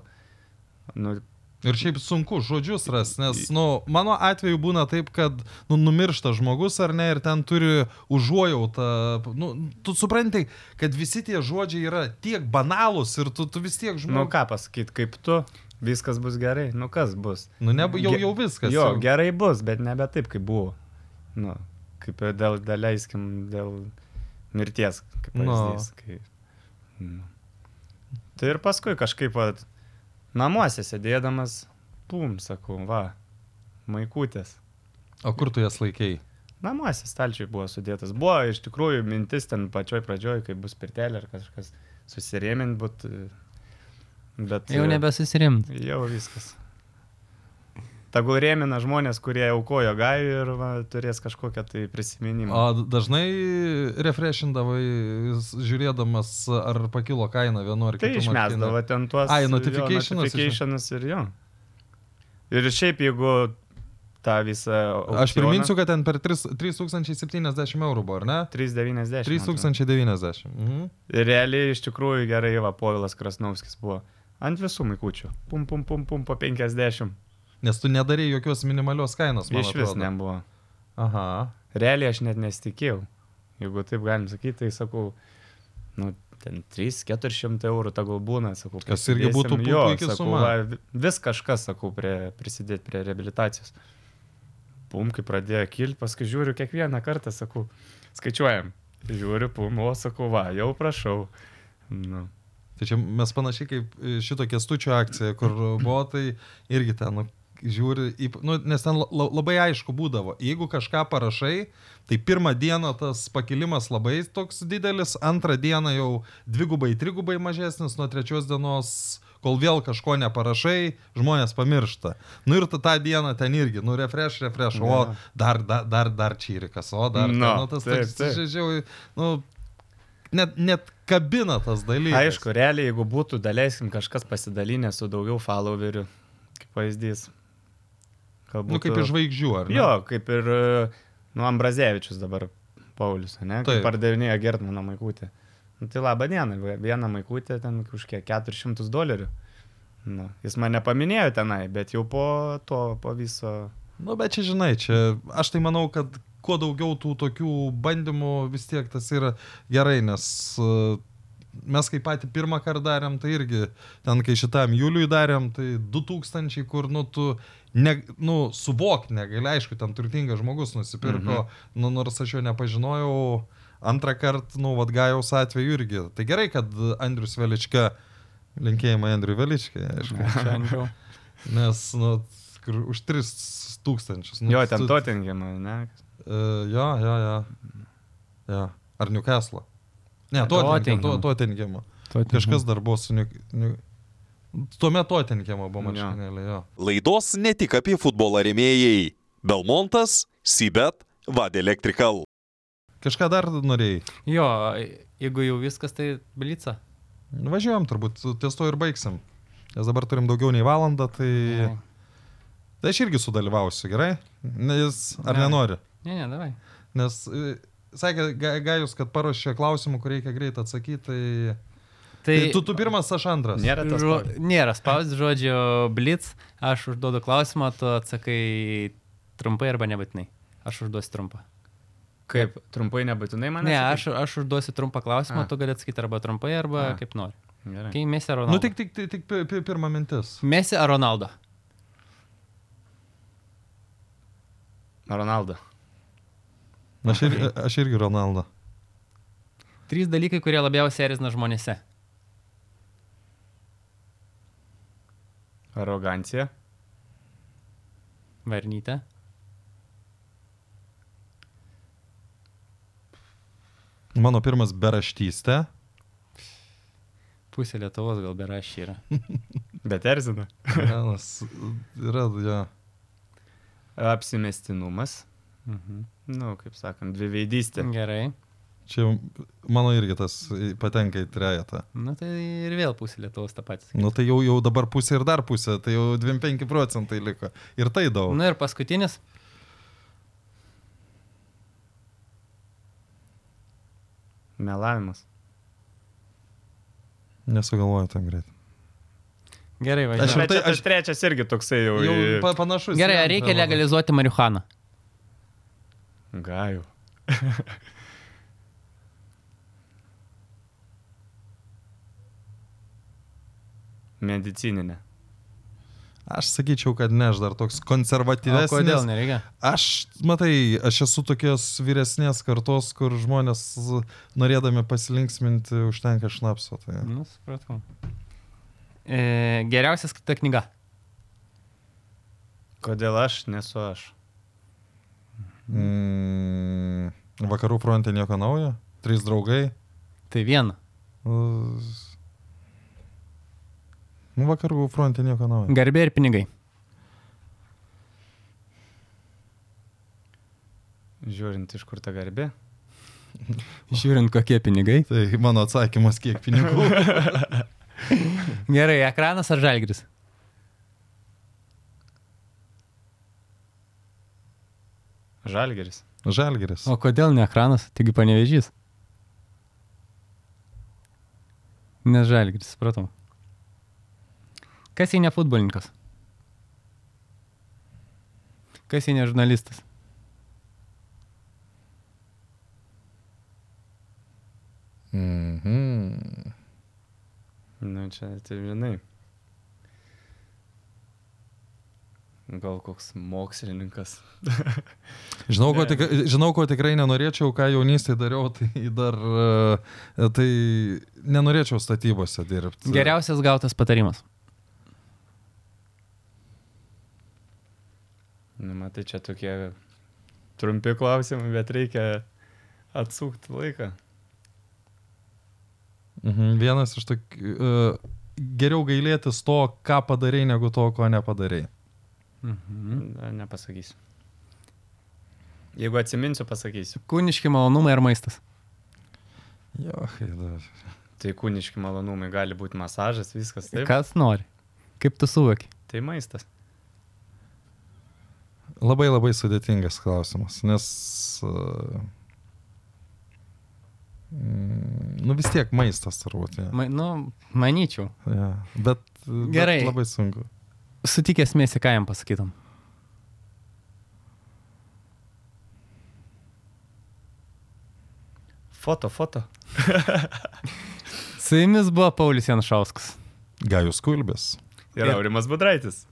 [SPEAKER 3] Nu,
[SPEAKER 1] Ir šiaip sunku žodžius ras, nes, nu, mano atveju būna taip, kad, nu, numiršta žmogus ar ne, ir ten turi užuojautą. Nu, tu supranti, kad visi tie žodžiai yra tiek banalūs ir tu, tu vis tiek
[SPEAKER 3] nu
[SPEAKER 1] žmogus.
[SPEAKER 3] ką pasakyti, kaip tu, viskas bus gerai, nu kas bus.
[SPEAKER 1] Nu, ne, jau, jau viskas.
[SPEAKER 3] Jo,
[SPEAKER 1] jau.
[SPEAKER 3] gerai bus, bet nebe taip, kaip buvo. Nu, kaip ir dėl, daleiskim, dėl mirties, kaip
[SPEAKER 1] Nu.
[SPEAKER 3] pavyzdys. Kai, nu. Tai ir paskui kažkaip, vat, namuose sėdėdamas, pum, sakau, va, maikutės.
[SPEAKER 1] O kur tu jas laikėjai?
[SPEAKER 3] Namuose stalčiai buvo sudėtas. Buvo iš tikrųjų mintis ten pačioj pradžioj, kai bus pirtelė ar kažkas susirėmint, būt, bet...
[SPEAKER 2] jau nebesusirimt.
[SPEAKER 3] Jau viskas. Tegul rėmina žmonės, kurie aukojo gajų ir va, turės kažkokią tai prisiminimą.
[SPEAKER 1] O dažnai refreshindavai, žiūrėdamas, ar pakilo kaina vienu ar
[SPEAKER 3] tai
[SPEAKER 1] kitu.
[SPEAKER 3] išmesdavo ten tuos
[SPEAKER 1] Ai,
[SPEAKER 3] jo,
[SPEAKER 1] notificationus iš-
[SPEAKER 3] notificationus ir jo. Ir šiaip jeigu tą visą...
[SPEAKER 1] Aš priminsiu, kad ten per 3 3070 eurų buvo, ar ne?
[SPEAKER 3] 390. man atrodo.
[SPEAKER 1] 3090. Mhm.
[SPEAKER 3] Ir realiai iš tikrųjų gerai, va, Povilas Krasnovskis buvo. Ant visų maikučių. Pum, pum, pum, pum, po 50.
[SPEAKER 1] Nes tu nedarai jokios minimalios kainos,
[SPEAKER 3] Iš vis
[SPEAKER 1] atrodo.
[SPEAKER 3] nebuvo.
[SPEAKER 1] Aha.
[SPEAKER 3] Realiai aš net nesitikėjau. Jeigu taip galim sakyti, tai sakau, nu, ten 3-400 eurų tegul būna, sakau.
[SPEAKER 1] Kas irgi būtų
[SPEAKER 3] jo, sakau,
[SPEAKER 1] suma.
[SPEAKER 3] Va, vi- vis kažkas, sakau, prie, prisidėti prie rehabilitacijos. Pum, kai pradėjo kilti, paskui žiūriu kiekvieną kartą, sakau, skaičiuojam. Žiūriu, pum, o sakau, va, jau prašau. Nu.
[SPEAKER 1] Tai čia mes panašiai kaip šito kestučio akcija, kur buvo, tai irgi ten, nu, žiūri, į, nu, nes ten la- la- labai aišku būdavo, jeigu kažką parašai, tai pirmą dieną tas pakilimas labai toks didelis, antrą dieną jau dvigubai, trigubai mažesnis, nuo trečios dienos kol vėl kažko neparašai, žmonės pamiršta. Nu ir tą dieną ten irgi, nu refresh, refresh, o dar, dar, dar, dar čyrikas, o dar,
[SPEAKER 3] Nu,
[SPEAKER 1] ten, nu, tas
[SPEAKER 3] taip,
[SPEAKER 1] toks,
[SPEAKER 3] taip.
[SPEAKER 1] žiūrėjau, nu, net, net kabina tas dalykas.
[SPEAKER 3] Aišku, realiai, jeigu būtų, daleiskim, kažkas pasidalinę su daugiau followerių, kaip pavyzdys. Galbūt,
[SPEAKER 1] Nu, kaip iš žvaigždžių, ar ne?
[SPEAKER 3] Jo, kaip ir, e, nu, Ambrazevičius dabar, Paulius, ne?
[SPEAKER 1] Taip.
[SPEAKER 3] Kaip pardavinėjo Gertmano maikutę. Nu, tai laba diena, vieną maikutę ten už kiek 400 dolerių. Nu, jis mane paminėjo tenai, bet jau po to, po viso...
[SPEAKER 1] Nu, bet čia žinai, čia aš tai manau, kad kuo daugiau tų tokių bandymų vis tiek tas yra gerai, nes e, mes kaip patį pirmą kartą darėm, tai irgi ten, kai šitam Juliui darėm, tai 2000, kur, nu, tu, ne, nu, suvok negali, aišku, ten turtingas žmogus nusipirko, mhm. nu, nors aš jo nepažinojau, antrą kartą, nu, Vatgajaus atveju irgi. Tai gerai, kad Andrius Velička, linkėjimai Andriui Veličkai, aišku. <laughs> Nes, nu, už 3000. Nu,
[SPEAKER 3] Jo, ten
[SPEAKER 1] tu-
[SPEAKER 3] Tottenhamą, ne?
[SPEAKER 1] E, jo, jo, jo. jo. Ar Newcastle? Ne, Tottenham.
[SPEAKER 2] Tottenham.
[SPEAKER 1] Tottenham. Kažkas dar buvo su New... Tuomet Tottenham buvo
[SPEAKER 3] Jo.
[SPEAKER 1] marškinėlė, jo.
[SPEAKER 4] Laidos ne tik apie futbolą rėmėjai. Belmontas, Sibet, Vad Electrical.
[SPEAKER 1] Kažką dar norėjai?
[SPEAKER 2] Jo, jeigu jau viskas, tai blica.
[SPEAKER 1] Važiuojam turbūt, ties to ir baigsim. Nes dabar turim daugiau nei valandą, tai... Tai aš irgi sudalyvausiu, gerai? Nes, ar
[SPEAKER 2] Gerai.
[SPEAKER 1] nenori?
[SPEAKER 2] Ne, ne, davai.
[SPEAKER 1] Nes e, sakė Ga- Gajus, kad paruošė klausimų, kur reikia greit atsakyti, tai...
[SPEAKER 2] Tai,
[SPEAKER 1] Tai tu, tu pirmas, aš antras.
[SPEAKER 3] Nėra
[SPEAKER 2] žo, nėra spaus žodžio blitz, aš užduodu klausimą, tu atsakai trumpai arba nebūtinai. Aš užduosiu trumpą.
[SPEAKER 3] Kaip, trumpai nebūtinai man
[SPEAKER 2] Ne, aš, aš užduosiu trumpą klausimą,
[SPEAKER 3] A.
[SPEAKER 2] tu gali atsakyti arba trumpai, arba
[SPEAKER 3] A.
[SPEAKER 2] kaip nori.
[SPEAKER 3] Gerai.
[SPEAKER 2] Kai Messi ar Ronaldo?
[SPEAKER 1] Nu, tik, tik, tik, tik pi- pi- pirma mintis.
[SPEAKER 2] Messi ar Ronaldo?
[SPEAKER 3] Ronaldo.
[SPEAKER 1] Aš irgi, aš irgi Ronaldo.
[SPEAKER 2] Trys dalykai, kurie labiausiai erzina žmonėse.
[SPEAKER 3] Arogancija.
[SPEAKER 2] Varnytė.
[SPEAKER 1] Mano pirmas beraštystė.
[SPEAKER 2] Pusė Lietuvos gal beraščiai yra. <laughs>
[SPEAKER 3] Bet erzina. <laughs>
[SPEAKER 1] Vienas yra, jo.
[SPEAKER 3] Apsimestinumas.
[SPEAKER 2] Mhm.
[SPEAKER 3] Nu, kaip sakant, dviveidystė.
[SPEAKER 2] Gerai.
[SPEAKER 1] Čia mano irgi tas patenka į trejetą.
[SPEAKER 2] Na tai ir vėl pusė Lietuvos tą patį.
[SPEAKER 1] Nu tai jau, jau dabar pusė ir dar pusė, tai jau 25 procentai liko. Ir tai daug.
[SPEAKER 2] Na ir paskutinis.
[SPEAKER 3] Melavimas.
[SPEAKER 1] Nesugalvoju tam greit.
[SPEAKER 2] Gerai,
[SPEAKER 1] Aš
[SPEAKER 2] važiuoju.
[SPEAKER 1] ir tai-
[SPEAKER 3] Trečias,
[SPEAKER 1] aš-
[SPEAKER 3] aš... trečias irgi toksai jau.
[SPEAKER 1] Jau
[SPEAKER 3] į-
[SPEAKER 1] pa, panašus.
[SPEAKER 2] Gerai, ar reikia legalizuoti marihuaną?
[SPEAKER 3] Gajų. <laughs> Medicininė.
[SPEAKER 1] Aš sakyčiau, kad ne, aš dar toks
[SPEAKER 2] O
[SPEAKER 1] konservatyvesnis.
[SPEAKER 2] kodėl nereikia?
[SPEAKER 1] Aš, matai, aš esu tokios vyresnės kartos, kur žmonės norėdami pasilinksminti užtenka šnapso. Tai...
[SPEAKER 2] Nu, supratau. E, geriausia skirta knyga.
[SPEAKER 3] Kodėl aš nesu aš?
[SPEAKER 1] Mm, vakarų fronte nieko naujo. Trys draugai.
[SPEAKER 2] Tai viena.
[SPEAKER 1] Uh, Nu, vakarų fronte nieko naujo.
[SPEAKER 2] Garbė ir pinigai.
[SPEAKER 3] Žiūrint, iš kur ta garbė. <laughs>
[SPEAKER 2] Žiūrint, kokie pinigai.
[SPEAKER 1] Tai mano atsakymas, kiek pinigų. <laughs>
[SPEAKER 2] Gerai, ekranas ar žalgris?
[SPEAKER 3] Žalgeris.
[SPEAKER 1] Žalgeris.
[SPEAKER 2] O kodėl ne ekranas, taigi panevežys? Nes žalgris, supratau. Kas jei ne futbolininkas? Kas jei ne žurnalistas?
[SPEAKER 1] Mhm.
[SPEAKER 3] Nu, čia, tai žinai. Gal koks mokslininkas. <laughs>
[SPEAKER 1] Žinau, ko tik, žinau, ko tikrai nenorėčiau, ką jaunystėje dariau, tai dar e, tai nenorėčiau statybose dirbti.
[SPEAKER 2] Geriausias gautas patarimas.
[SPEAKER 3] Nu, matai, čia tokie trumpi klausimai, bet reikia atsukti laiką.
[SPEAKER 1] Mhm, vienas iš tokių. Uh, geriau gailėtis to, ką padarai, negu to, ko nepadarai.
[SPEAKER 2] Mhm.
[SPEAKER 3] Nepasakysiu. Jeigu atsiminsiu, pasakysiu.
[SPEAKER 2] Kūniški malonumai ar maistas?
[SPEAKER 1] Jo, haida.
[SPEAKER 3] Tai kūniški malonumai gali būti masažas, viskas taip.
[SPEAKER 2] Kas nori? Kaip tu suvoki?
[SPEAKER 3] Tai maistas.
[SPEAKER 1] Labai labai sudėtingas klausimas, nes... Uh, nu vis tiek maistas turbūt. Ja.
[SPEAKER 2] Ma, nu, manyčiau.
[SPEAKER 1] Ja. Bet,
[SPEAKER 2] Gerai.
[SPEAKER 1] bet labai sunku.
[SPEAKER 2] Sutikęs mėsi, ką jam pasakytum?
[SPEAKER 3] Foto, foto. <laughs>
[SPEAKER 2] Su jumis buvo Paulius Janšauskas.
[SPEAKER 1] Gajus Kulbis.
[SPEAKER 3] Ir Aurimas Budraitis.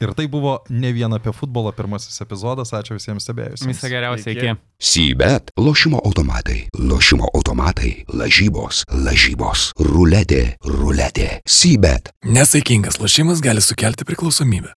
[SPEAKER 1] Ir tai buvo ne vien apie futbolą pirmasis epizodas. Ačiū visiems stebėjusiems.
[SPEAKER 2] Visą geriausią iki.
[SPEAKER 5] Sybet, lošimo automatai, lošimo automatai, lažybos, lažybos, ruletė, ruletė, Sybet.
[SPEAKER 6] Nesaikingas lošimas gali sukelti priklausomybę.